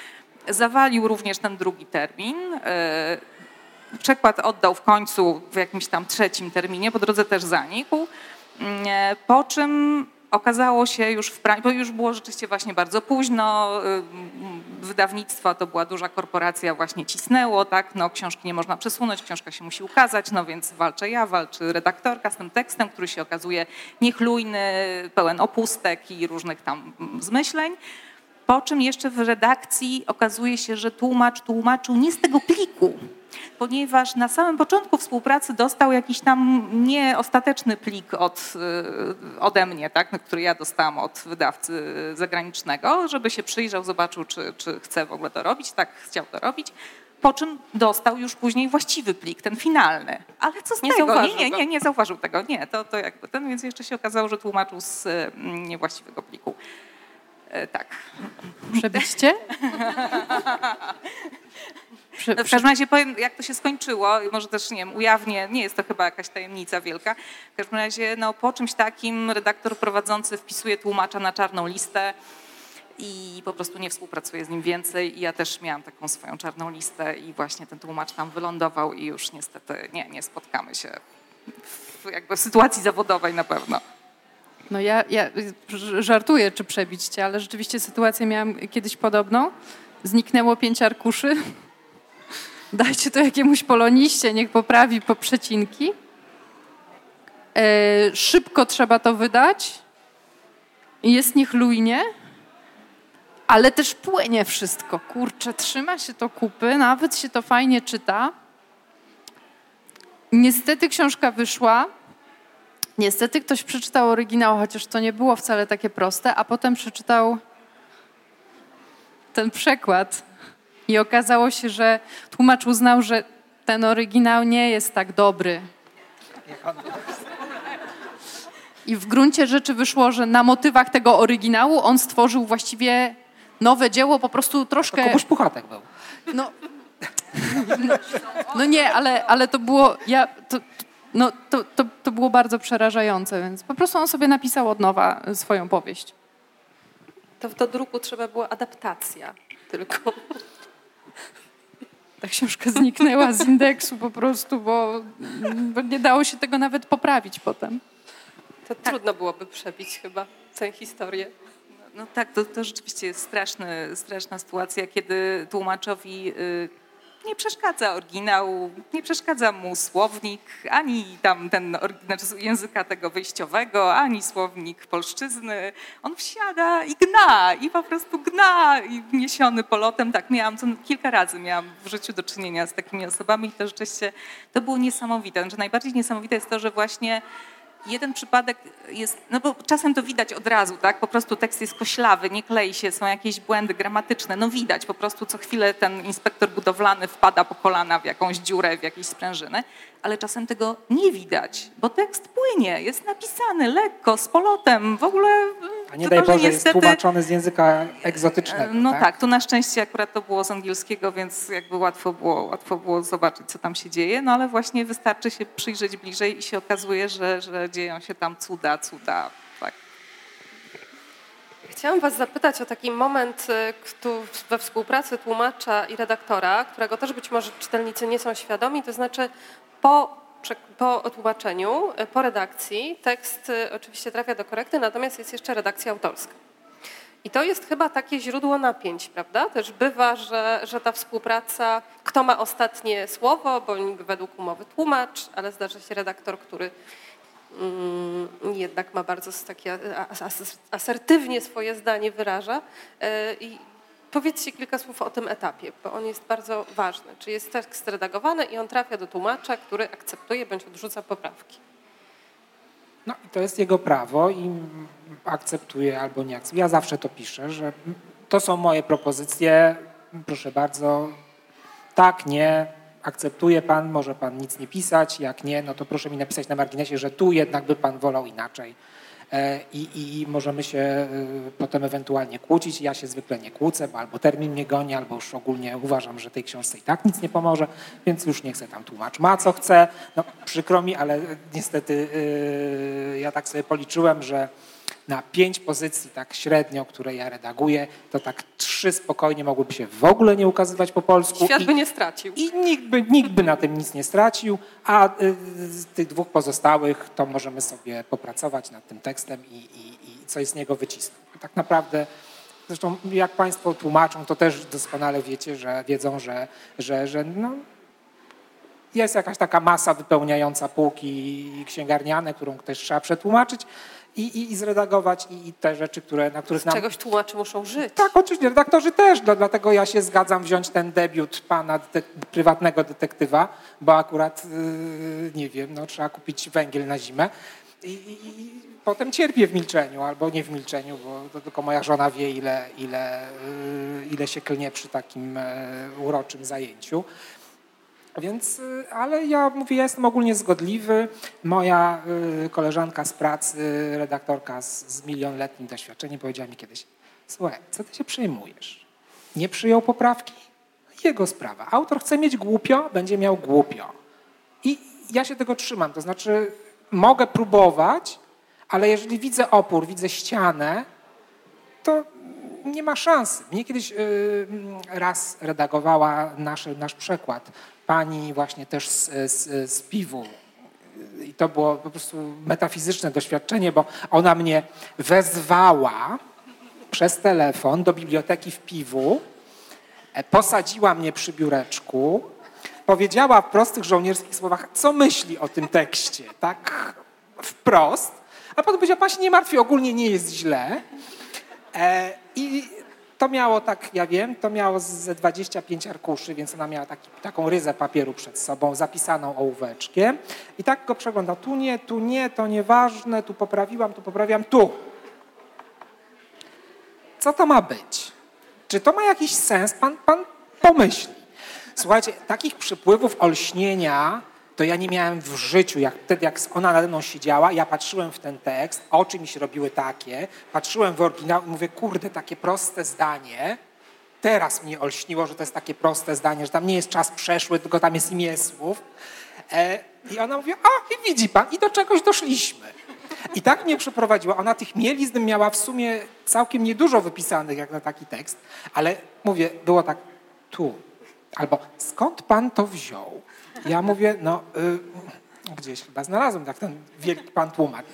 D: Zawalił również ten drugi termin. Przekład oddał w końcu w jakimś tam trzecim terminie, po drodze też zanikł. Mm, po czym okazało się już w praniu, bo już było rzeczywiście właśnie bardzo późno, y, wydawnictwo to była duża korporacja, właśnie cisnęło, tak, no książki nie można przesunąć, książka się musi ukazać, no więc walczę ja, walczy redaktorka z tym tekstem, który się okazuje niechlujny, pełen opustek i różnych tam zmyśleń. Po czym jeszcze w redakcji okazuje się, że tłumacz tłumaczył nie z tego pliku, ponieważ na samym początku współpracy dostał jakiś tam nieostateczny plik od, y, ode mnie, tak, który ja dostałam od wydawcy zagranicznego, żeby się przyjrzał, zobaczył, czy, czy chce w ogóle to robić. Tak, chciał to robić. Po czym dostał już później właściwy plik, ten finalny. Ale co z
B: nie
D: tego?
B: Nie,
D: nie, nie, nie zauważył tego. Nie, to, to jakby ten, więc jeszcze się okazało, że tłumaczył z mm, niewłaściwego pliku. E, tak.
C: Przebiście?
D: Prze, no w każdym razie powiem, jak to się skończyło, może też nie wiem, ujawnię, nie jest to chyba jakaś tajemnica wielka. W każdym razie no, po czymś takim redaktor prowadzący wpisuje tłumacza na czarną listę i po prostu nie współpracuje z nim więcej. I ja też miałam taką swoją czarną listę i właśnie ten tłumacz tam wylądował i już niestety nie, nie spotkamy się w jakby sytuacji zawodowej na pewno.
C: No ja, ja żartuję, czy przebić cię, ale rzeczywiście sytuację miałam kiedyś podobną. Zniknęło pięć arkuszy dajcie to jakiemuś poloniście, niech poprawi po przecinki. E, szybko trzeba to wydać. Jest niechlujnie, ale też płynie wszystko. Kurczę, trzyma się to kupy, nawet się to fajnie czyta. Niestety książka wyszła. Niestety ktoś przeczytał oryginał, chociaż to nie było wcale takie proste, a potem przeczytał ten przekład i okazało się, że tłumacz uznał, że ten oryginał nie jest tak dobry. I w gruncie rzeczy wyszło, że na motywach tego oryginału on stworzył właściwie nowe dzieło, po prostu troszkę...
E: To Puchatek był.
C: No, no, no, nie, ale, ale to było... Ja, to, no, to, to, to było bardzo przerażające, więc po prostu on sobie napisał od nowa swoją powieść.
B: To w do druku trzeba była adaptacja tylko.
C: Ta książka zniknęła z indeksu po prostu, bo, bo nie dało się tego nawet poprawić potem.
B: To tak. trudno byłoby przebić chyba tę historię.
D: No, no tak, to, to rzeczywiście jest straszny, straszna sytuacja, kiedy tłumaczowi y, nie przeszkadza oryginał, nie przeszkadza mu słownik, ani tam ten znaczy języka tego wyjściowego, ani słownik polszczyzny. On wsiada i gna, i po prostu gna, i niesiony polotem. Tak, miałam to kilka razy miałam w życiu do czynienia z takimi osobami i to rzeczywiście to było niesamowite. Znaczy, najbardziej niesamowite jest to, że właśnie jeden przypadek jest, no bo czasem to widać od razu, tak? Po prostu tekst jest koślawy, nie klei się, są jakieś błędy gramatyczne. No widać, po prostu co chwilę ten inspektor budowlany wpada po kolana w jakąś dziurę, w jakieś sprężyny, ale czasem tego nie widać, bo tekst płynie, jest napisany lekko, z polotem, w ogóle...
E: A nie daj Boże, niestety, jest tłumaczony z języka egzotycznego.
D: No
E: tak?
D: tak, tu na szczęście akurat to było z angielskiego, więc jakby łatwo było, łatwo było zobaczyć, co tam się dzieje, no ale właśnie wystarczy się przyjrzeć bliżej i się okazuje, że, że dzieją się tam cuda, cuda, tak.
B: Chciałam Was zapytać o taki moment y, we współpracy tłumacza i redaktora, którego też być może czytelnicy nie są świadomi, to znaczy po, po tłumaczeniu, y, po redakcji tekst y, oczywiście trafia do korekty, natomiast jest jeszcze redakcja autorska. I to jest chyba takie źródło napięć, prawda? Też bywa, że, że ta współpraca, kto ma ostatnie słowo, bo według umowy tłumacz, ale zdarza się redaktor, który mm, jednak ma bardzo takie asertywnie swoje zdanie wyraża. Y, I powiedzcie kilka słów o tym etapie, bo on jest bardzo ważny. Czy jest tekst redagowany i on trafia do tłumacza, który akceptuje bądź odrzuca poprawki.
E: No i to jest jego prawo i akceptuje albo nie akceptuje. Ja zawsze to piszę, że to są moje propozycje, proszę bardzo, tak, nie, akceptuje pan, może pan nic nie pisać, jak nie, no to proszę mi napisać na marginesie, że tu jednak by pan wolał inaczej. E, I, i, możemy się e, potem ewentualnie kłócić. Ja się zwykle nie kłócę, bo albo termin mnie goni, albo już ogólnie uważam, że tej książce i tak nic nie pomoże, więc już nie chcę tam tłumacz. Ma co chce, no przykro mi, ale niestety yy, ja tak sobie policzyłem, że na pięć pozycji tak średnio, które ja redaguję, to tak trzy spokojnie mogłyby się w ogóle nie ukazywać po polsku.
B: Świat by nie stracił.
E: I nikt by, nikt by na tym nic nie stracił, a y, z tych dwóch pozostałych to możemy sobie popracować nad tym tekstem i, i, i coś z niego wycisnąć. Tak naprawdę Zresztą jak Państwo tłumaczą, to też doskonale wiecie, że wiedzą, że, że, że no, jest jakaś taka masa wypełniająca półki księgarniane, którą też trzeba przetłumaczyć i, i, i zredagować i, i, te rzeczy, które, na których
B: Z nam... czegoś tłumaczy muszą żyć.
E: Tak, oczywiście, redaktorzy też, no, dlatego ja się zgadzam wziąć ten debiut pana detek prywatnego detektywa, bo akurat, yy, nie wiem, no, trzeba kupić węgiel na zimę i, i, potem cierpię w milczeniu, albo nie w milczeniu, bo to tylko moja żona wie, ile, ile, yy, ile się klnie przy takim yy, uroczym zajęciu. Więc, y, ale ja mówię, ja jestem ogólnie zgodliwy. Moja y, koleżanka z pracy, redaktorka z, z milionletnim doświadczeniem powiedziała mi kiedyś, słuchaj, co ty się przejmujesz? Nie przyjął poprawki? Jego sprawa. Autor chce mieć głupio, będzie miał głupio. I ja się tego trzymam, to znaczy mogę próbować, ale jeżeli widzę opór, widzę ścianę, to nie ma szans. Mnie kiedyś y, raz redagowała nasz, nasz przekład pani właśnie też z, z, z piwu. I to było po prostu metafizyczne doświadczenie, bo ona mnie wezwała przez telefon do biblioteki w piwu, e, posadziła mnie przy biureczku, powiedziała w prostych żołnierskich słowach, co myśli o tym tekście, tak wprost, a potem powiedziała, pan się nie martwi, ogólnie nie jest źle. E, I to miało tak, ja wiem, to miało ze 25 arkuszy, więc ona miała taki, taką ryzę papieru przed sobą, zapisaną ołóweczkiem. I tak go przegląda. Tu nie, tu nie, to nieważne, tu poprawiłam, tu poprawiam, tu. Co to ma być? Czy to ma jakiś sens? Pan, pan pomyśli. Słuchajcie, takich przypływów olśnienia to ja nie miałem w życiu, jak wtedy jak ona nade mną siedziała, ja patrzyłem w ten tekst, oczy mi się robiły takie, patrzyłem w oryginał i mówię, kurde, takie proste zdanie, teraz mnie olśniło, że to jest takie proste zdanie, że tam nie jest czas przeszły, tylko tam jest imię słów. E, I ona mówi, a i widzi pan, i do czegoś doszliśmy. I tak mnie przeprowadziła. Ona tych mielizn miała w sumie całkiem niedużo wypisanych, jak na taki tekst, ale mówię, było tak tu, albo skąd pan to wziął? Ja mówię, no y, gdzieś chyba znalazłem, tak ten wielki pan tłumacz.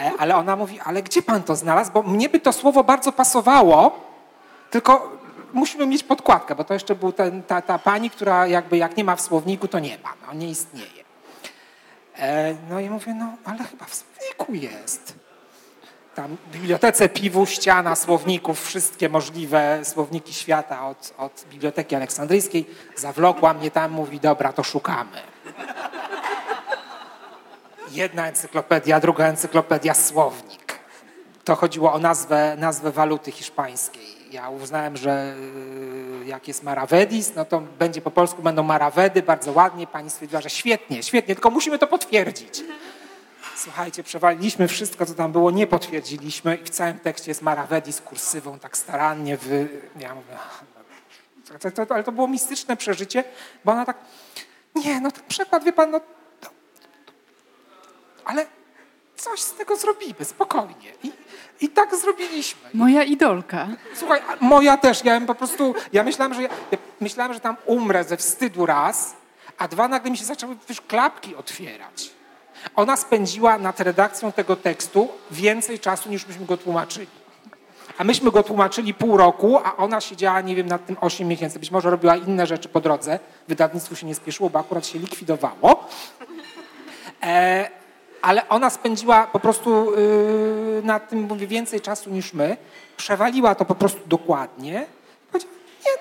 E: E, ale ona mówi, ale gdzie pan to znalazł? Bo mnie by to słowo bardzo pasowało, tylko musimy mieć podkładkę, bo to jeszcze był ten, ta, ta pani, która jakby jak nie ma w słowniku, to nie ma, no nie istnieje. E, no i mówię, no ale chyba w słowniku jest. Tam bibliotece piwu, ściana słowników, wszystkie możliwe słowniki świata od, od Biblioteki Aleksandryjskiej. Zawlokła mnie tam, mówi, dobra, to szukamy. Jedna encyklopedia, druga encyklopedia, słownik. To chodziło o nazwę, nazwę waluty hiszpańskiej. Ja uznałem, że y, jak jest Maravedis, no to będzie po polsku będą Maravedy, bardzo ładnie. Pani stwierdziła, że świetnie, świetnie, tylko musimy to potwierdzić. Słuchajcie, przewaliliśmy wszystko, co tam było, nie potwierdziliśmy i w całym tekście jest Maravedis kursywą, tak starannie wy... Ja mówię, no, to, to, ale to było mistyczne przeżycie, bo ona tak, nie, no ten przekład, wie pan, no ale coś z tego zrobimy, spokojnie. I, i tak zrobiliśmy.
C: Moja idolka.
E: Słuchaj, moja też. Ja po prostu, ja myślałem, że ja, ja myślałem, że tam umrę ze wstydu raz, a dwa nagle mi się zaczęły już klapki otwierać. Ona spędziła nad redakcją tego tekstu więcej czasu niż myśmy go tłumaczyli. A myśmy go tłumaczyli pół roku, a ona siedziała, nie wiem, nad tym 8 miesięcy. Być może robiła inne rzeczy po drodze. Wydawnictwu się nie spieszyło, bo akurat się likwidowało. E, ale ona spędziła po prostu yy, nad tym mówię, więcej czasu niż my. Przewaliła to po prostu dokładnie. Powiedziała, nie,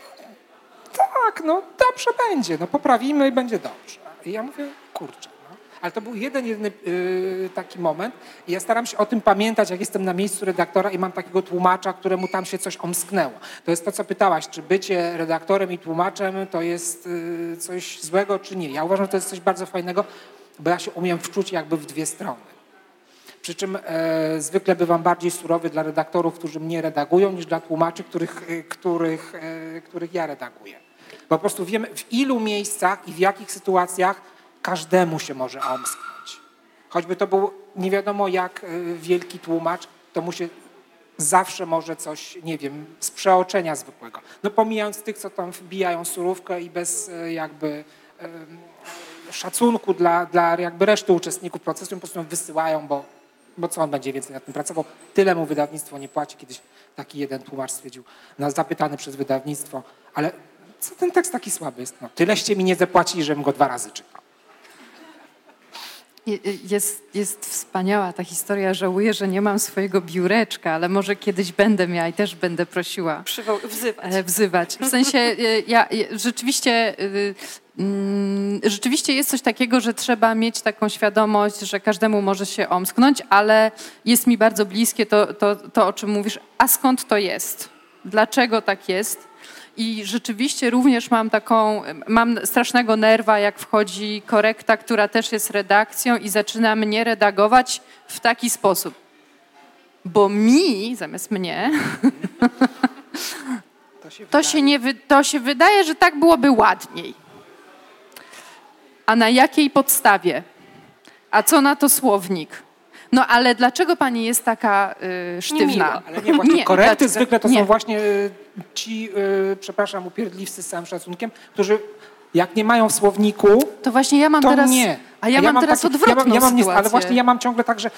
E: no, tak, no dobrze będzie, no poprawimy i będzie dobrze. I ja mówię, kurczę. Ale to był jeden, jedyny yy, taki moment i ja staram się o tym pamiętać, jak jestem na miejscu redaktora i mam takiego tłumacza, któremu tam się coś omsknęło. To jest to, co pytałaś, czy bycie redaktorem i tłumaczem to jest yy, coś złego, czy nie. Ja uważam, że to jest coś bardzo fajnego, bo ja się umiem wczuć jakby w dwie strony. Przy czym e, zwykle bywam bardziej surowy dla redaktorów, którzy mnie redagują, niż dla tłumaczy, których, e, których, e, których ja redaguję. Po prostu wiemy, w ilu miejscach i w jakich sytuacjach każdemu się może omsknąć. Choćby to był nie wiadomo jak e, wielki tłumacz, to mu się zawsze może coś, nie wiem, z przeoczenia zwykłego. No pomijając tych, co tam wbijają surówkę i bez e, jakby szacunku dla, dla jakby reszty uczestników procesu, po prostu wysyłają, bo, bo co on będzie więcej nad tym pracował. Tyle mu wydawnictwo nie płaci. Kiedyś taki jeden tłumacz stwierdził, no, zapytany przez wydawnictwo, ale co ten tekst taki słaby jest? No, tyleście mi nie zapłacili, żebym go dwa razy czytał.
C: Jest, jest wspaniała ta historia. Żałuję, że nie mam swojego biureczka, ale może kiedyś będę miała i też będę prosiła.
B: Przywo- wzywać.
C: E, wzywać. W sensie, e, ja, ja rzeczywiście Mm, rzeczywiście jest coś takiego, że trzeba mieć taką świadomość, że każdemu może się omsknąć, ale jest mi bardzo bliskie to, to, to o czym mówisz. A skąd to jest? Dlaczego tak jest? I rzeczywiście również mam taką, mam strasznego nerwa, jak wchodzi korekta, która też jest redakcją i zaczyna mnie redagować w taki sposób. Bo mi, zamiast mnie, to się, to się, nie, to się wydaje, że tak byłoby ładniej. A na jakiej podstawie? A co na to słownik? No ale dlaczego pani jest taka y, sztywna?
E: Ale nie, właśnie nie, korekty dlaczego? zwykle to nie. są właśnie y, ci, y, przepraszam, upierdliwcy z całym szacunkiem, którzy jak nie mają w słowniku,
C: to właśnie ja mam
E: to
C: teraz,
E: nie.
C: A ja, a ja mam, mam teraz taki, odwrotną ja mam, ja mam
E: nie, Ale właśnie ja mam ciągle tak, że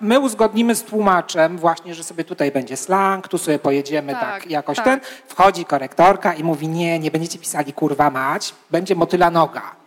E: my uzgodnimy z tłumaczem właśnie, że sobie tutaj będzie slang, tu sobie pojedziemy tak, tak jakoś tak. ten. Wchodzi korektorka i mówi nie, nie będziecie pisali kurwa mać, będzie motyla noga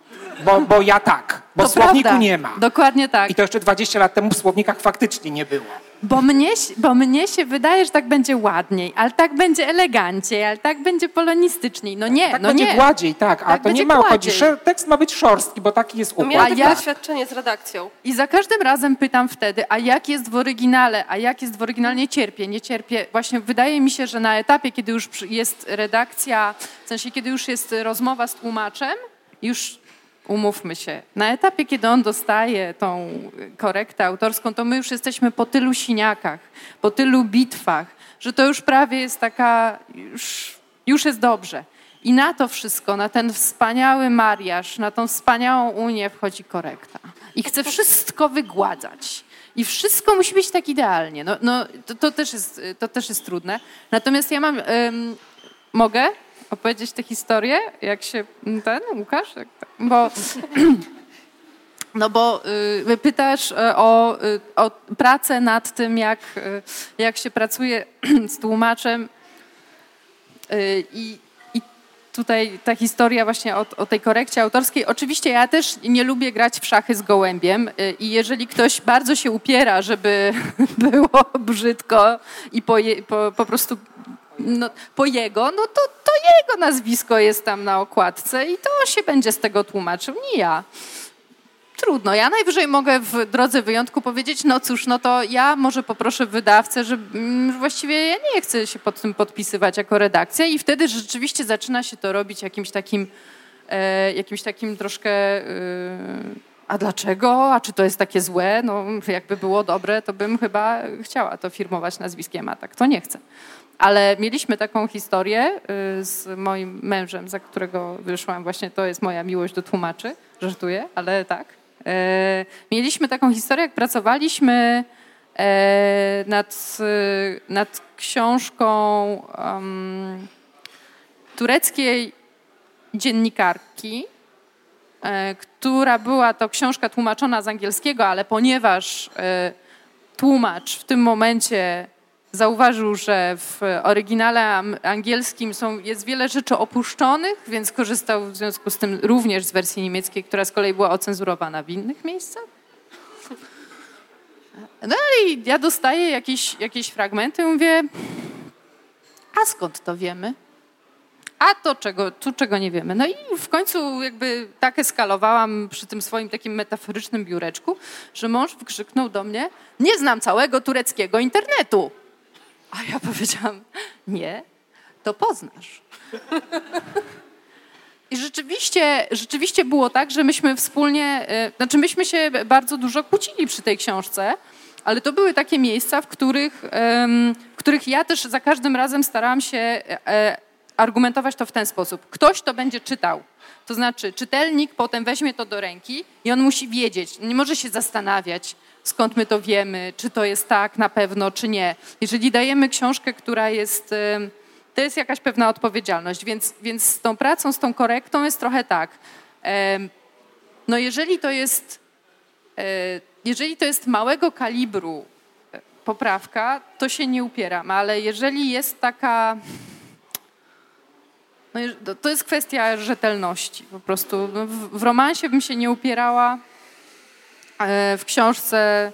E: bo, bo ja tak, bo to w słowniku prawda. nie ma.
C: Dokładnie tak.
E: I to jeszcze 20 lat temu w słownikach faktycznie nie było.
C: Bo mnie, bo mnie się wydaje, że tak będzie ładniej, ale tak będzie eleganciej, ale tak będzie polonistyczniej. No nie,
E: tak
C: no
E: będzie
C: nie.
E: gładziej, tak, a tak to nie ma chodzi. Tekst ma być szorstki, bo taki jest układ.
B: Miałam ja... doświadczenie z redakcją.
C: I za każdym razem pytam wtedy, a jak jest w oryginale, a jak jest w oryginale, nie cierpię, nie cierpię. Właśnie wydaje mi się, że na etapie, kiedy już jest redakcja, w sensie kiedy już jest rozmowa z tłumaczem, już umówmy się, na etapie, kiedy on dostaje tą korektę autorską, to my już jesteśmy po tylu siniakach, po tylu bitwach, że to już prawie jest taka, już, już jest dobrze. I na to wszystko, na ten wspaniały mariaż, na tą wspaniałą unię wchodzi korekta. I chce wszystko wygładzać. I wszystko musi być tak idealnie. No, no to, to, też jest, to też jest trudne. Natomiast ja mam... Ym, mogę? Opowiedzieć tę historię, jak się ten, Łukasz? Bo, no bo y, pytasz y, o, y, o pracę nad tym, jak, y, jak się pracuje z tłumaczem. I, tutaj ta historia właśnie o, o tej korekcie autorskiej. Oczywiście ja też nie lubię grać w szachy z gołębiem i jeżeli ktoś bardzo się upiera, żeby było brzydko i po, po, po prostu no, po jego, no to, to jego nazwisko jest tam na okładce i to się będzie z tego tłumaczył, nie ja. Trudno. Ja najwyżej mogę w drodze wyjątku powiedzieć, no cóż, no to ja może poproszę wydawcę, że mm, właściwie ja nie chcę się pod tym podpisywać jako redakcja i wtedy rzeczywiście zaczyna się to robić jakimś takim, e, jakimś takim troszkę... E, a dlaczego? A czy to jest takie złe? No, jakby było dobre, to bym chyba chciała to firmować nazwiskiem, a tak to nie chcę. Ale mieliśmy taką historię y, z moim mężem, za którego wyszłam, właśnie to jest moja miłość do tłumaczy, żartuję, ale tak. E, mieliśmy taką historię, jak pracowaliśmy e, nad, nad książką um, tureckiej dziennikarki, e, która była to książka tłumaczona z angielskiego, ale ponieważ tłumacz w tym momencie zauważył, że w oryginale angielskim są, jest wiele rzeczy opuszczonych, więc korzystał w związku z tym również z wersji niemieckiej, która z kolei była ocenzurowana w innych miejscach. No i ja dostaję jakieś, jakieś fragmenty mówię, a skąd to wiemy? A to czego, tu czego nie wiemy. No i w końcu jakby tak eskalowałam przy tym swoim takim metaforycznym biureczku, że mąż wykrzyknął do mnie, nie znam całego tureckiego internetu. A ja powiedziałam, nie, to poznasz. I rzeczywiście, rzeczywiście było tak, że myśmy wspólnie, e, znaczy myśmy się bardzo dużo kłócili przy tej książce, ale to były takie miejsca, w których, w których ja też za każdym razem starałam się e, argumentować to w ten sposób. Ktoś to będzie czytał. To znaczy, czytelnik potem weźmie to do ręki i on musi wiedzieć, nie może się zastanawiać, skąd my to wiemy, czy to jest tak na pewno, czy nie. Jeżeli dajemy książkę, która jest, to jest jakaś pewna odpowiedzialność, więc, więc z tą pracą, z tą korektą jest trochę tak. No jeżeli to jest, e, jeżeli to jest małego kalibru e, poprawka, to się nie upieram, ale jeżeli jest taka... No, to jest kwestia rzetelności po prostu. W, w romansie bym się nie upierała, E, w książce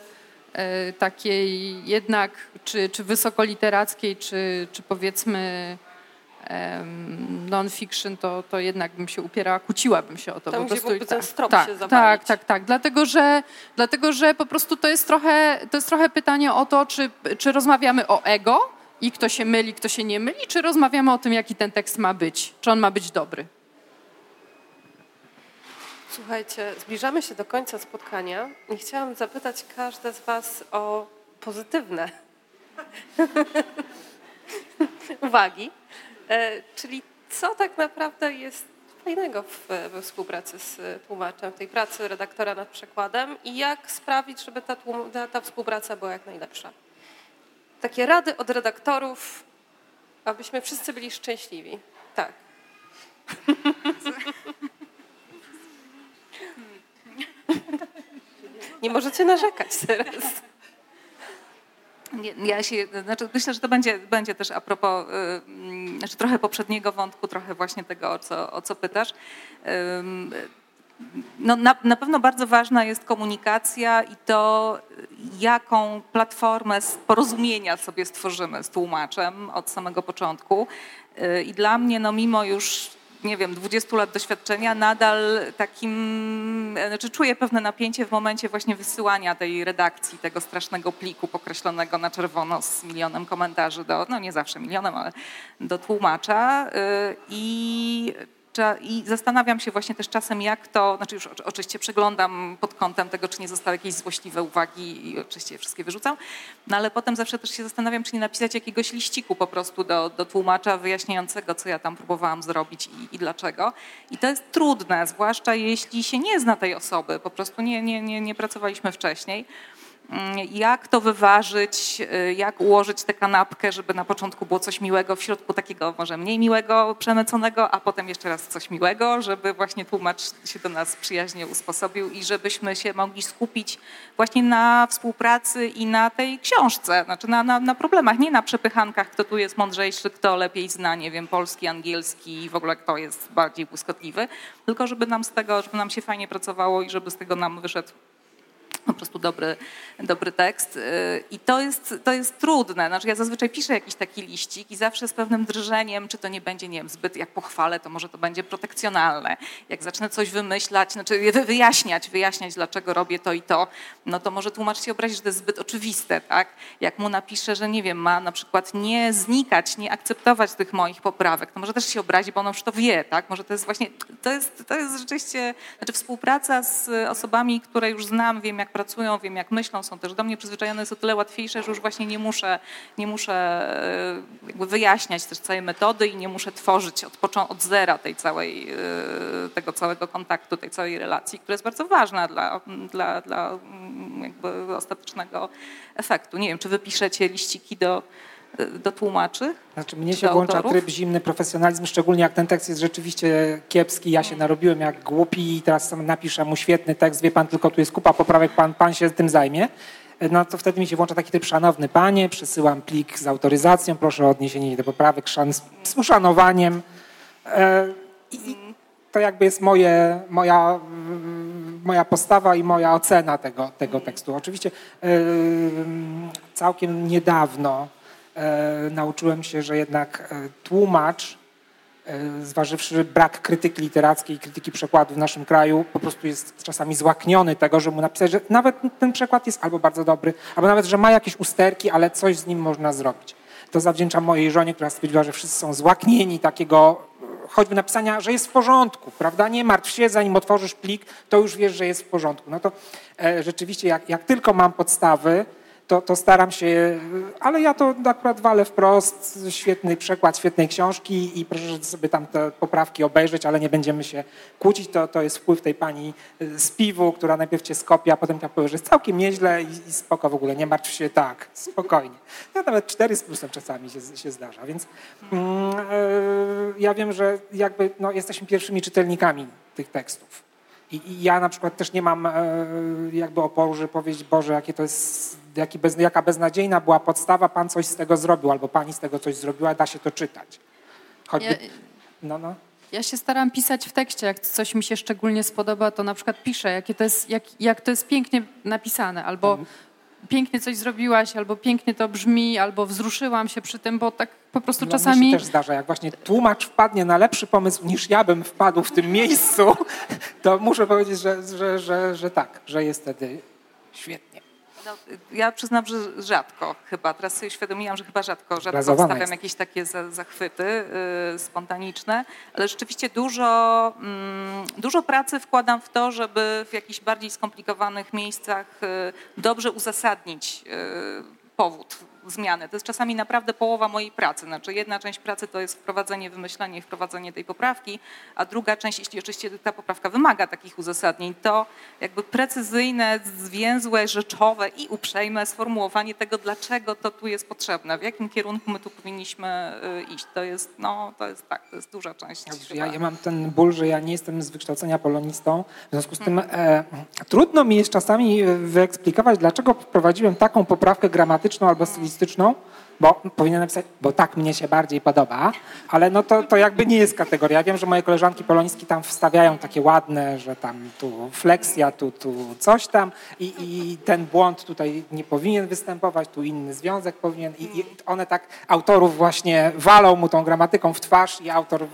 C: e, takiej jednak, czy, czy wysokoliterackiej, czy, czy powiedzmy non-fiction, to, to jednak bym się upierała, kłóciłabym się o to.
B: Tam,
C: po prostu,
B: gdzie ten strop
C: tak,
B: się
C: tak, tak, tak, tak. Dlatego że, dlatego, że po prostu to jest trochę, to jest trochę pytanie o to, czy, czy rozmawiamy o ego i kto się myli, kto się nie myli, czy rozmawiamy o tym, jaki ten tekst ma być, czy on ma być dobry.
B: Słuchajcie, zbliżamy się do końca spotkania i chciałam zapytać każde z Was o pozytywne uwagi. E, czyli co tak naprawdę jest fajnego w, we współpracy z tłumaczem, w tej pracy redaktora nad przekładem i jak sprawić, żeby ta, ta, ta współpraca była jak najlepsza. Takie rady od redaktorów, abyśmy wszyscy byli szczęśliwi. Tak. Nie możecie narzekać teraz.
D: Ja się, znaczy myślę, że to będzie, będzie też a propos, znaczy trochę poprzedniego wątku, trochę właśnie tego, o co, o co pytasz. No na, na, pewno bardzo ważna jest komunikacja i to, jaką platformę porozumienia sobie stworzymy z tłumaczem od samego początku. Yy, I dla mnie, no mimo już nie wiem, 20 lat doświadczenia, nadal takim, znaczy czuję pewne napięcie w momencie właśnie wysyłania tej redakcji, tego strasznego pliku pokreślonego na czerwono z milionem komentarzy do, no nie zawsze milionem, ale do tłumacza y, i i zastanawiam się właśnie też czasem, jak to, znaczy już oczywiście przeglądam pod kątem tego, czy nie zostały jakieś złośliwe uwagi i oczywiście je wszystkie wyrzucam, no ale potem zawsze też się zastanawiam, czy nie napisać jakiegoś liściku po prostu do, do tłumacza wyjaśniającego, co ja tam próbowałam zrobić i, i dlaczego. I to jest trudne, zwłaszcza jeśli się nie zna tej osoby, po prostu nie, nie, nie, nie pracowaliśmy wcześniej. Mm, jak to wyważyć, y, jak ułożyć tę kanapkę, żeby na początku było coś miłego, w środku takiego może mniej miłego, przemyconego, a potem jeszcze raz coś miłego, żeby właśnie tłumacz się do nas przyjaźnie usposobił i żebyśmy się mogli skupić właśnie na współpracy i na tej książce, znaczy na, na, na problemach, nie na przepychankach, kto tu jest mądrzejszy, kto lepiej zna, nie wiem, polski, angielski i w ogóle kto jest bardziej błyskotliwy, tylko żeby nam z tego, żeby nam się fajnie pracowało i żeby z tego nam wyszedł po prostu dobry, dobry tekst. Y, I to jest, to jest trudne. Znaczy ja zazwyczaj piszę jakiś taki liścik i zawsze z pewnym drżeniem, czy to nie będzie, nie wiem, zbyt jak pochwalę, to może to będzie protekcjonalne. Jak zacznę coś wymyślać, znaczy wyjaśniać, wyjaśniać, dlaczego robię to i to, no to może tłumacz się obrazi, że to jest zbyt oczywiste, tak? Jak mu napiszę, że nie wiem, ma na przykład nie znikać, nie akceptować tych moich poprawek, to może też się obrazi, bo on już to wie, tak? Może to jest właśnie, to jest, to jest rzeczywiście, znaczy współpraca z osobami, które już znam, wiem jak pracują, wiem jak myślą, są też do mnie przyzwyczajone, jest o tyle łatwiejsze, że już właśnie nie muszę, nie muszę e, jakby wyjaśniać też całej metody i nie muszę tworzyć od, od zera tej całej, e, tego całego kontaktu, tej całej relacji, która jest bardzo ważna dla, dla, dla mm, jakby ostatecznego efektu. Nie wiem, czy wy piszecie liściki do do tłumaczy?
E: Znaczy mnie się włącza autorów? tryb zimny profesjonalizm, szczególnie jak ten tekst jest rzeczywiście kiepski. Ja się narobiłem jak głupi i teraz napiszę mu świetny tekst, wie pan, tylko tu jest kupa poprawek, pan, pan się tym zajmie. No to wtedy mi się włącza taki typ szanowny panie, przesyłam plik z autoryzacją, proszę o odniesienie do poprawek szan, z uszanowaniem. E, I to jakby jest moje, moja, moja postawa i moja ocena tego, tego tekstu. Oczywiście e, całkiem niedawno nauczyłem się, że jednak e, tłumacz, e, zważywszy brak krytyki literackiej krytyki przekładu w naszym kraju, po prostu jest czasami złakniony tego, że mu napisać, że nawet ten przekład jest albo bardzo dobry, albo nawet, że ma jakieś usterki, ale coś z nim można zrobić. To zawdzięczam mojej żonie, która stwierdziła, że wszyscy są złaknieni takiego choćby napisania, że jest w porządku, prawda? Nie martw się, zanim otworzysz plik, to już wiesz, że jest w porządku. No to e, rzeczywiście, jak, jak tylko mam podstawy, to, to staram się, ale ja to akurat walę wprost, świetny przekład świetnej książki i proszę sobie tam te poprawki obejrzeć, ale nie będziemy się kłócić, to, to jest wpływ tej pani z piwu, która najpierw cię skopia, a potem ja powie, że jest całkiem nieźle i, i spoko w ogóle, nie martw się tak, spokojnie. Ja nawet cztery z plusem czasami się, się zdarza, więc mm, yy, ja wiem, że jakby no, jesteśmy pierwszymi czytelnikami tych tekstów. I, I, ja na przykład też nie mam e, jakby oporu, żeby powiedzieć, Boże, jakie to jest jaki bez, jaka beznadziejna była podstawa, pan coś z tego zrobił, albo pani z tego coś zrobiła, da się to czytać. Choćby, ja,
C: no, no. ja się staram pisać w tekście, jak coś mi się szczególnie spodoba, to na przykład piszę, jakie to jest, jak, jak to jest pięknie napisane, albo mhm. Pięknie coś zrobiłaś, albo pięknie to brzmi, albo wzruszyłam się przy tym, bo tak po prostu no, czasami...
E: Mi się też zdarza, jak właśnie tłumacz wpadnie na lepszy pomysł niż ja bym wpadł w tym miejscu, to muszę powiedzieć, że, że, że, że tak, że jest wtedy świetnie.
D: No, ja przyznam, że rzadko chyba. Teraz sobie uświadomiłam, że chyba rzadko, rzadko wstawiam jakieś takie zachwyty y, spontaniczne, ale rzeczywiście dużo, mm, dużo pracy wkładam w to, żeby w jakichś bardziej skomplikowanych miejscach y, dobrze uzasadnić y, powód zmiany. To jest czasami naprawdę połowa mojej pracy. Znaczy jedna część pracy to jest wprowadzenie, wymyślanie i wprowadzenie tej poprawki, a druga część, jeśli oczywiście ta poprawka wymaga takich uzasadnień, to jakby precyzyjne, zwięzłe, rzeczowe i uprzejme sformułowanie tego, dlaczego to tu jest potrzebne, w jakim kierunku my tu powinniśmy y, iść. To jest, no, to jest tak, to jest duża część.
E: Ja, ja mam ten ból, że ja nie jestem z wykształcenia polonistą, w związku z tym e, trudno mi jest czasami wyeksplikować, dlaczego wprowadziłem taką poprawkę gramatyczną albo stylistyczną, bo powinien napisać, bo tak mnie się bardziej podoba, ale no to, to jakby nie jest kategoria. Ja wiem, że moje koleżanki polonistki tam wstawiają takie ładne, że tam tu fleksja, tu, tu coś tam i, i ten błąd tutaj nie powinien występować, tu inny związek powinien i, i one tak autorów właśnie walą mu tą gramatyką w twarz i autor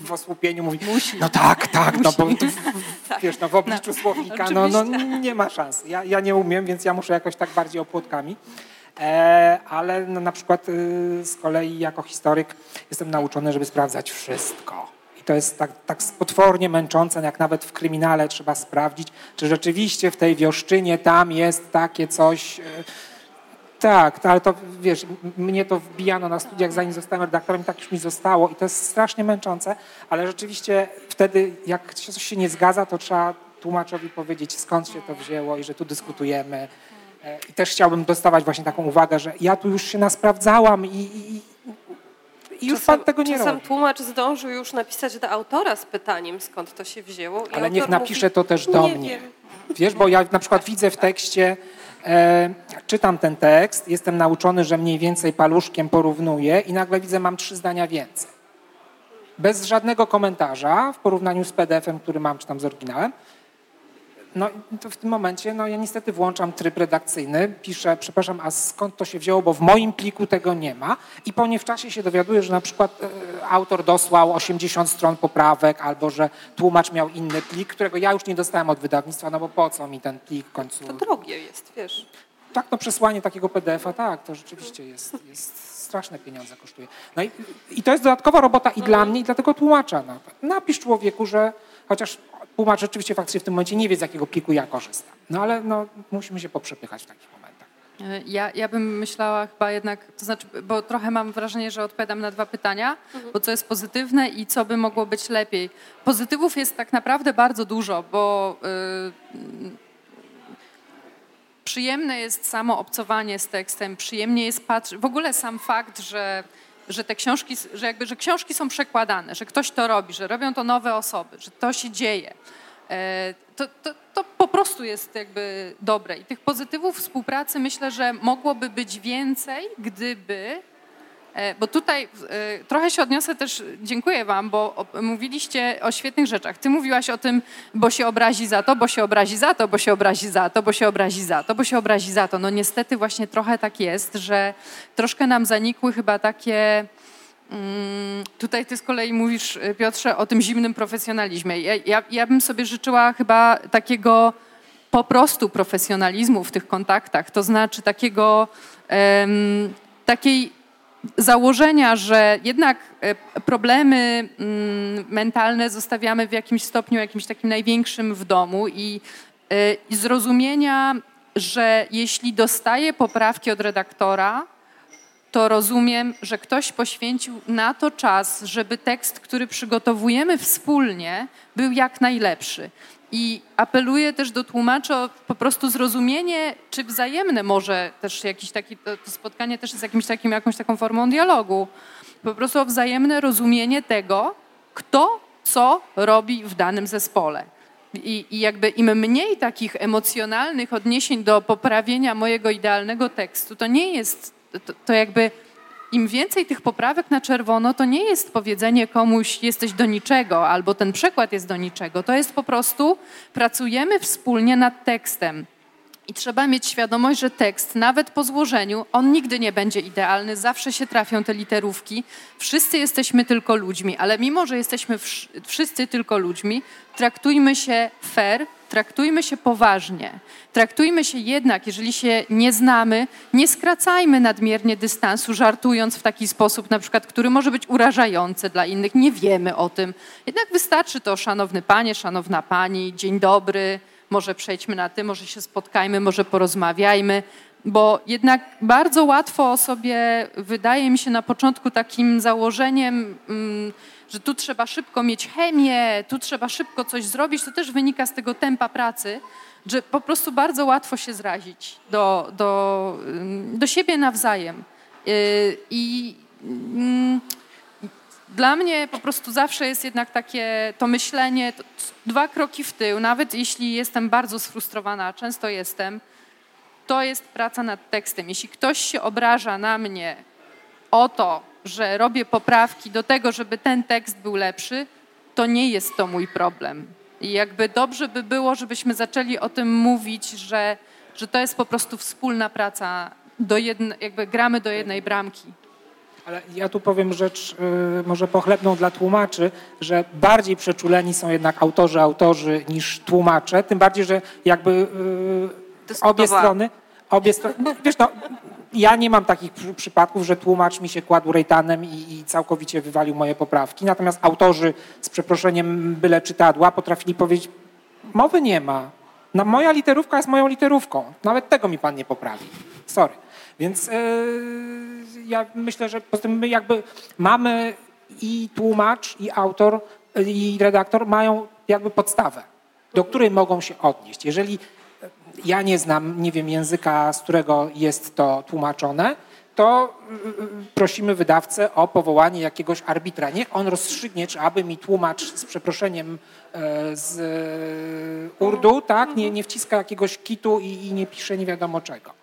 E: w, osłupieniu mówi, Musi. no tak, tak, Musi. no bo tak. wiesz, no w obliczu no, słownika, no, no nie ma szans. Ja, ja nie umiem, więc ja muszę jakoś tak bardziej opłotkami. E, ale no, na przykład y, z kolei jako historyk jestem nauczony, żeby sprawdzać wszystko. I to jest tak, tak potwornie męczące, jak nawet w kryminale trzeba sprawdzić, czy rzeczywiście w tej wioszczynie tam jest takie coś. Y, tak, ale to wiesz, mnie to wbijano na studiach, zanim zostałem redaktorem, tak już mi zostało i to jest strasznie męczące, ale rzeczywiście wtedy, jak coś się nie zgadza, to trzeba tłumaczowi powiedzieć, skąd się to wzięło i że tu dyskutujemy I też chciałbym dostawać właśnie taką uwagę, że ja tu już się nasprawdzałam i, i, i już
B: czasem,
E: pan tego nie
B: czasem
E: robi.
B: tłumacz zdążył już napisać do autora z pytaniem, skąd to się wzięło.
E: Ale niech napisze
B: mówi,
E: to też do
B: nie
E: mnie.
B: Wiem.
E: Wiesz, bo ja na przykład widzę w tekście, e, czytam ten tekst, jestem nauczony, że mniej więcej paluszkiem porównuję i nagle widzę, mam trzy zdania więcej. Bez żadnego komentarza w porównaniu z PDF-em, który mam, czy tam z oryginałem. No w tym momencie, no ja niestety włączam tryb redakcyjny, piszę, przepraszam, a skąd to się wzięło, bo w moim pliku tego nie ma i po nie w czasie się dowiaduję, że na przykład e, autor dosłał 80 stron poprawek albo że tłumacz miał inny plik, którego ja już nie dostałem od wydawnictwa, no bo po co mi ten plik w końcu?
B: To drogie jest, wiesz.
E: Tak, no przesłanie takiego PDF-a, tak, to rzeczywiście jest, jest straszne pieniądze kosztuje. No i, i to jest dodatkowa robota i dla mnie, i dla tego tłumacza. No. Napisz człowieku, że chociaż tłumacz rzeczywiście faktycznie w tym momencie nie wie, z jakiego pliku ja korzystam. No ale no, musimy się poprzepychać w takich momentach.
C: E, Ja, ja bym myślała chyba jednak, to znaczy, bo trochę mam wrażenie, że odpowiadam na dwa pytania, bo co jest pozytywne i co by mogło być lepiej. Pozytywów jest tak naprawdę bardzo dużo, bo y, przyjemne jest samo obcowanie z tekstem, przyjemnie jest patrzeć, w ogóle sam fakt, że, że te książki, że jakby, że książki są przekładane, że ktoś to robi, że robią to nowe osoby, że to się dzieje. E, To, to, to po prostu jest jakby dobre. I tych pozytywów współpracy myślę, że mogłoby być więcej, gdyby Bo tutaj e, trochę się odniosę też, dziękuję Wam, bo mówiliście o świetnych rzeczach. Ty mówiłaś o tym, bo się obrazi za to, bo się obrazi za to, bo się obrazi za to, bo się obrazi za to, bo się obrazi za to. No niestety właśnie trochę tak jest, że troszkę nam zanikły chyba takie. Mm, Tutaj ty z kolei mówisz, y, Piotrze, o tym zimnym profesjonalizmie. Ja, ja, ja bym sobie życzyła chyba takiego po prostu profesjonalizmu w tych kontaktach, to znaczy takiego, em, takiej założenia, że jednak e, problemy mm, mentalne zostawiamy w jakimś stopniu, jakimś takim największym w domu i, e, i zrozumienia, że jeśli dostaję poprawki od redaktora, to rozumiem, że ktoś poświęcił na to czas, żeby tekst, który przygotowujemy wspólnie, był jak najlepszy. I apeluję też do tłumaczy o po prostu zrozumienie, czy wzajemne może też jakiś taki, to, to spotkanie też jest jakimś takim, jakąś taką formą dialogu. Po prostu o wzajemne rozumienie tego, kto co robi w danym zespole. I, I jakby im mniej takich emocjonalnych odniesień do poprawienia mojego idealnego tekstu, to nie jest, to, to jakby im więcej tych poprawek na czerwono, to nie jest powiedzenie komuś jesteś do niczego albo ten przekład jest do niczego. To jest po prostu pracujemy wspólnie nad tekstem. I trzeba mieć świadomość, że tekst, nawet po złożeniu, on nigdy nie będzie idealny, zawsze się trafią te literówki. Wszyscy jesteśmy tylko ludźmi, ale mimo, że jesteśmy wsz- wszyscy tylko ludźmi, traktujmy się fair, traktujmy się poważnie. Traktujmy się jednak, jeżeli się nie znamy, nie skracajmy nadmiernie dystansu, żartując w taki sposób, na przykład, który może być urażający dla innych. Nie wiemy o tym. Jednak wystarczy to, szanowny panie, szanowna pani, dzień dobry, może przejdźmy na ty, może się spotkajmy, może porozmawiajmy, bo jednak bardzo łatwo sobie, wydaje mi się na początku takim założeniem, mm, że tu trzeba szybko mieć chemię, tu trzeba szybko coś zrobić, to też wynika z tego tempa pracy, że po prostu bardzo łatwo się zrazić do, do, ym, do siebie nawzajem. Yy, I mm, dla mnie po prostu zawsze jest jednak takie to myślenie, to dwa kroki w tył, nawet jeśli jestem bardzo sfrustrowana, a często jestem, to jest praca nad tekstem. Jeśli ktoś się obraża na mnie o to, że robię poprawki do tego, żeby ten tekst był lepszy, to nie jest to mój problem. I jakby dobrze by było, żebyśmy zaczęli o tym mówić, że, że to jest po prostu wspólna praca, do jedne, jakby gramy do jednej bramki.
E: Ale ja tu powiem rzecz y, może pochlebną dla tłumaczy, że bardziej przeczuleni są jednak autorzy, autorzy niż tłumacze, tym bardziej, że jakby y, obie strony, obie strony, no, wiesz no, ja nie mam takich przy, przypadków, że tłumacz mi się kładł rejtanem i, i całkowicie wywalił moje poprawki, natomiast autorzy z przeproszeniem byle czytadła potrafili powiedzieć, mowy nie ma, no, moja literówka jest moją literówką, nawet tego mi pan nie poprawi, sorry. Więc yy, ja myślę, że poza tym my jakby mamy i tłumacz, i autor, i redaktor mają jakby podstawę, do której mogą się odnieść. Jeżeli ja nie znam, nie wiem języka, z którego jest to tłumaczone, to prosimy wydawcę o powołanie jakiegoś arbitra. Niech on rozstrzygnie, czy aby mi tłumacz z przeproszeniem e, z e, Urdu, tak, nie, nie wciska jakiegoś kitu i, i nie pisze nie wiadomo czego.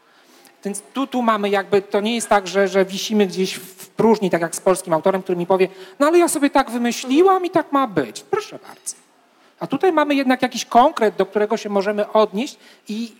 E: Więc tu, tu mamy jakby, to nie jest tak, że, że wisimy gdzieś w próżni, tak jak z polskim autorem, który mi powie, no ale ja sobie tak wymyśliłam i tak ma być. Proszę bardzo. A tutaj mamy jednak jakiś konkret, do którego się możemy odnieść i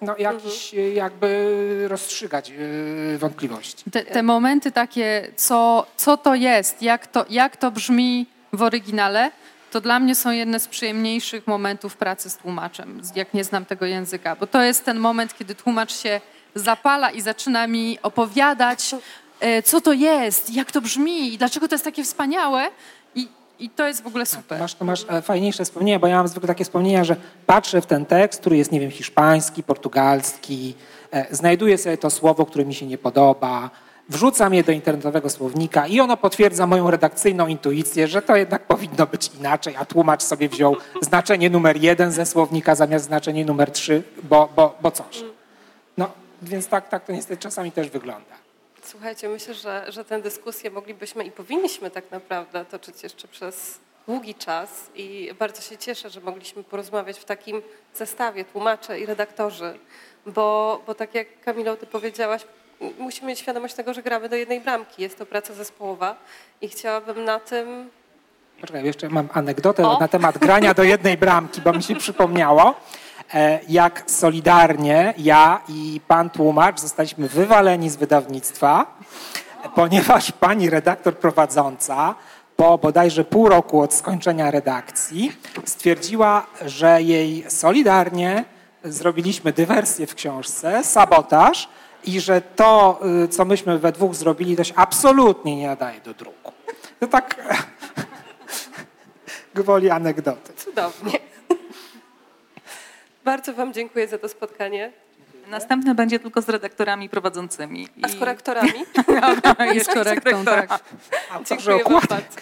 E: no, jakiś jakby rozstrzygać yy, wątpliwości.
C: Te, te momenty takie, co, co to jest, jak to, jak to brzmi w oryginale, to dla mnie są jedne z przyjemniejszych momentów pracy z tłumaczem, jak nie znam tego języka, bo to jest ten moment, kiedy tłumacz się zapala i zaczyna mi opowiadać, e, co to jest, jak to brzmi i dlaczego to jest takie wspaniałe i, i to jest w ogóle super.
E: Masz, masz e, fajniejsze wspomnienia, bo ja mam zwykle takie wspomnienia, że patrzę w ten tekst, który jest, nie wiem, hiszpański, portugalski, e, znajduję sobie to słowo, które mi się nie podoba, wrzucam je do internetowego słownika i ono potwierdza moją redakcyjną intuicję, że to jednak powinno być inaczej, a tłumacz sobie wziął znaczenie numer jeden ze słownika zamiast znaczenie numer trzy, bo, bo, bo coś. Więc tak, tak to niestety czasami też wygląda.
B: Słuchajcie, myślę, że, że tę dyskusję moglibyśmy i powinniśmy tak naprawdę toczyć jeszcze przez długi czas i bardzo się cieszę, że mogliśmy porozmawiać w takim zestawie tłumacze i redaktorzy, bo, bo tak jak Kamilo, ty powiedziałaś, musimy mieć świadomość tego, że gramy do jednej bramki. Jest to praca zespołowa i chciałabym na tym
E: Poczekaj, jeszcze mam anegdotę
B: O.
E: na temat grania do jednej bramki, bo mi się przypomniało, jak solidarnie ja i pan tłumacz zostaliśmy wywaleni z wydawnictwa, ponieważ pani redaktor prowadząca po bodajże pół roku od skończenia redakcji stwierdziła, że jej solidarnie zrobiliśmy dywersję w książce, sabotaż i że to, y, co myśmy we dwóch zrobili, to absolutnie nie nadaje do druku. To tak gwoli anegdoty.
B: cudownie. Bardzo Wam dziękuję za to spotkanie.
D: Następny będzie tylko z redaktorami prowadzącymi.
B: A z korektorami?
C: I z korektą, tak.
B: Dziękuję Wam bardzo.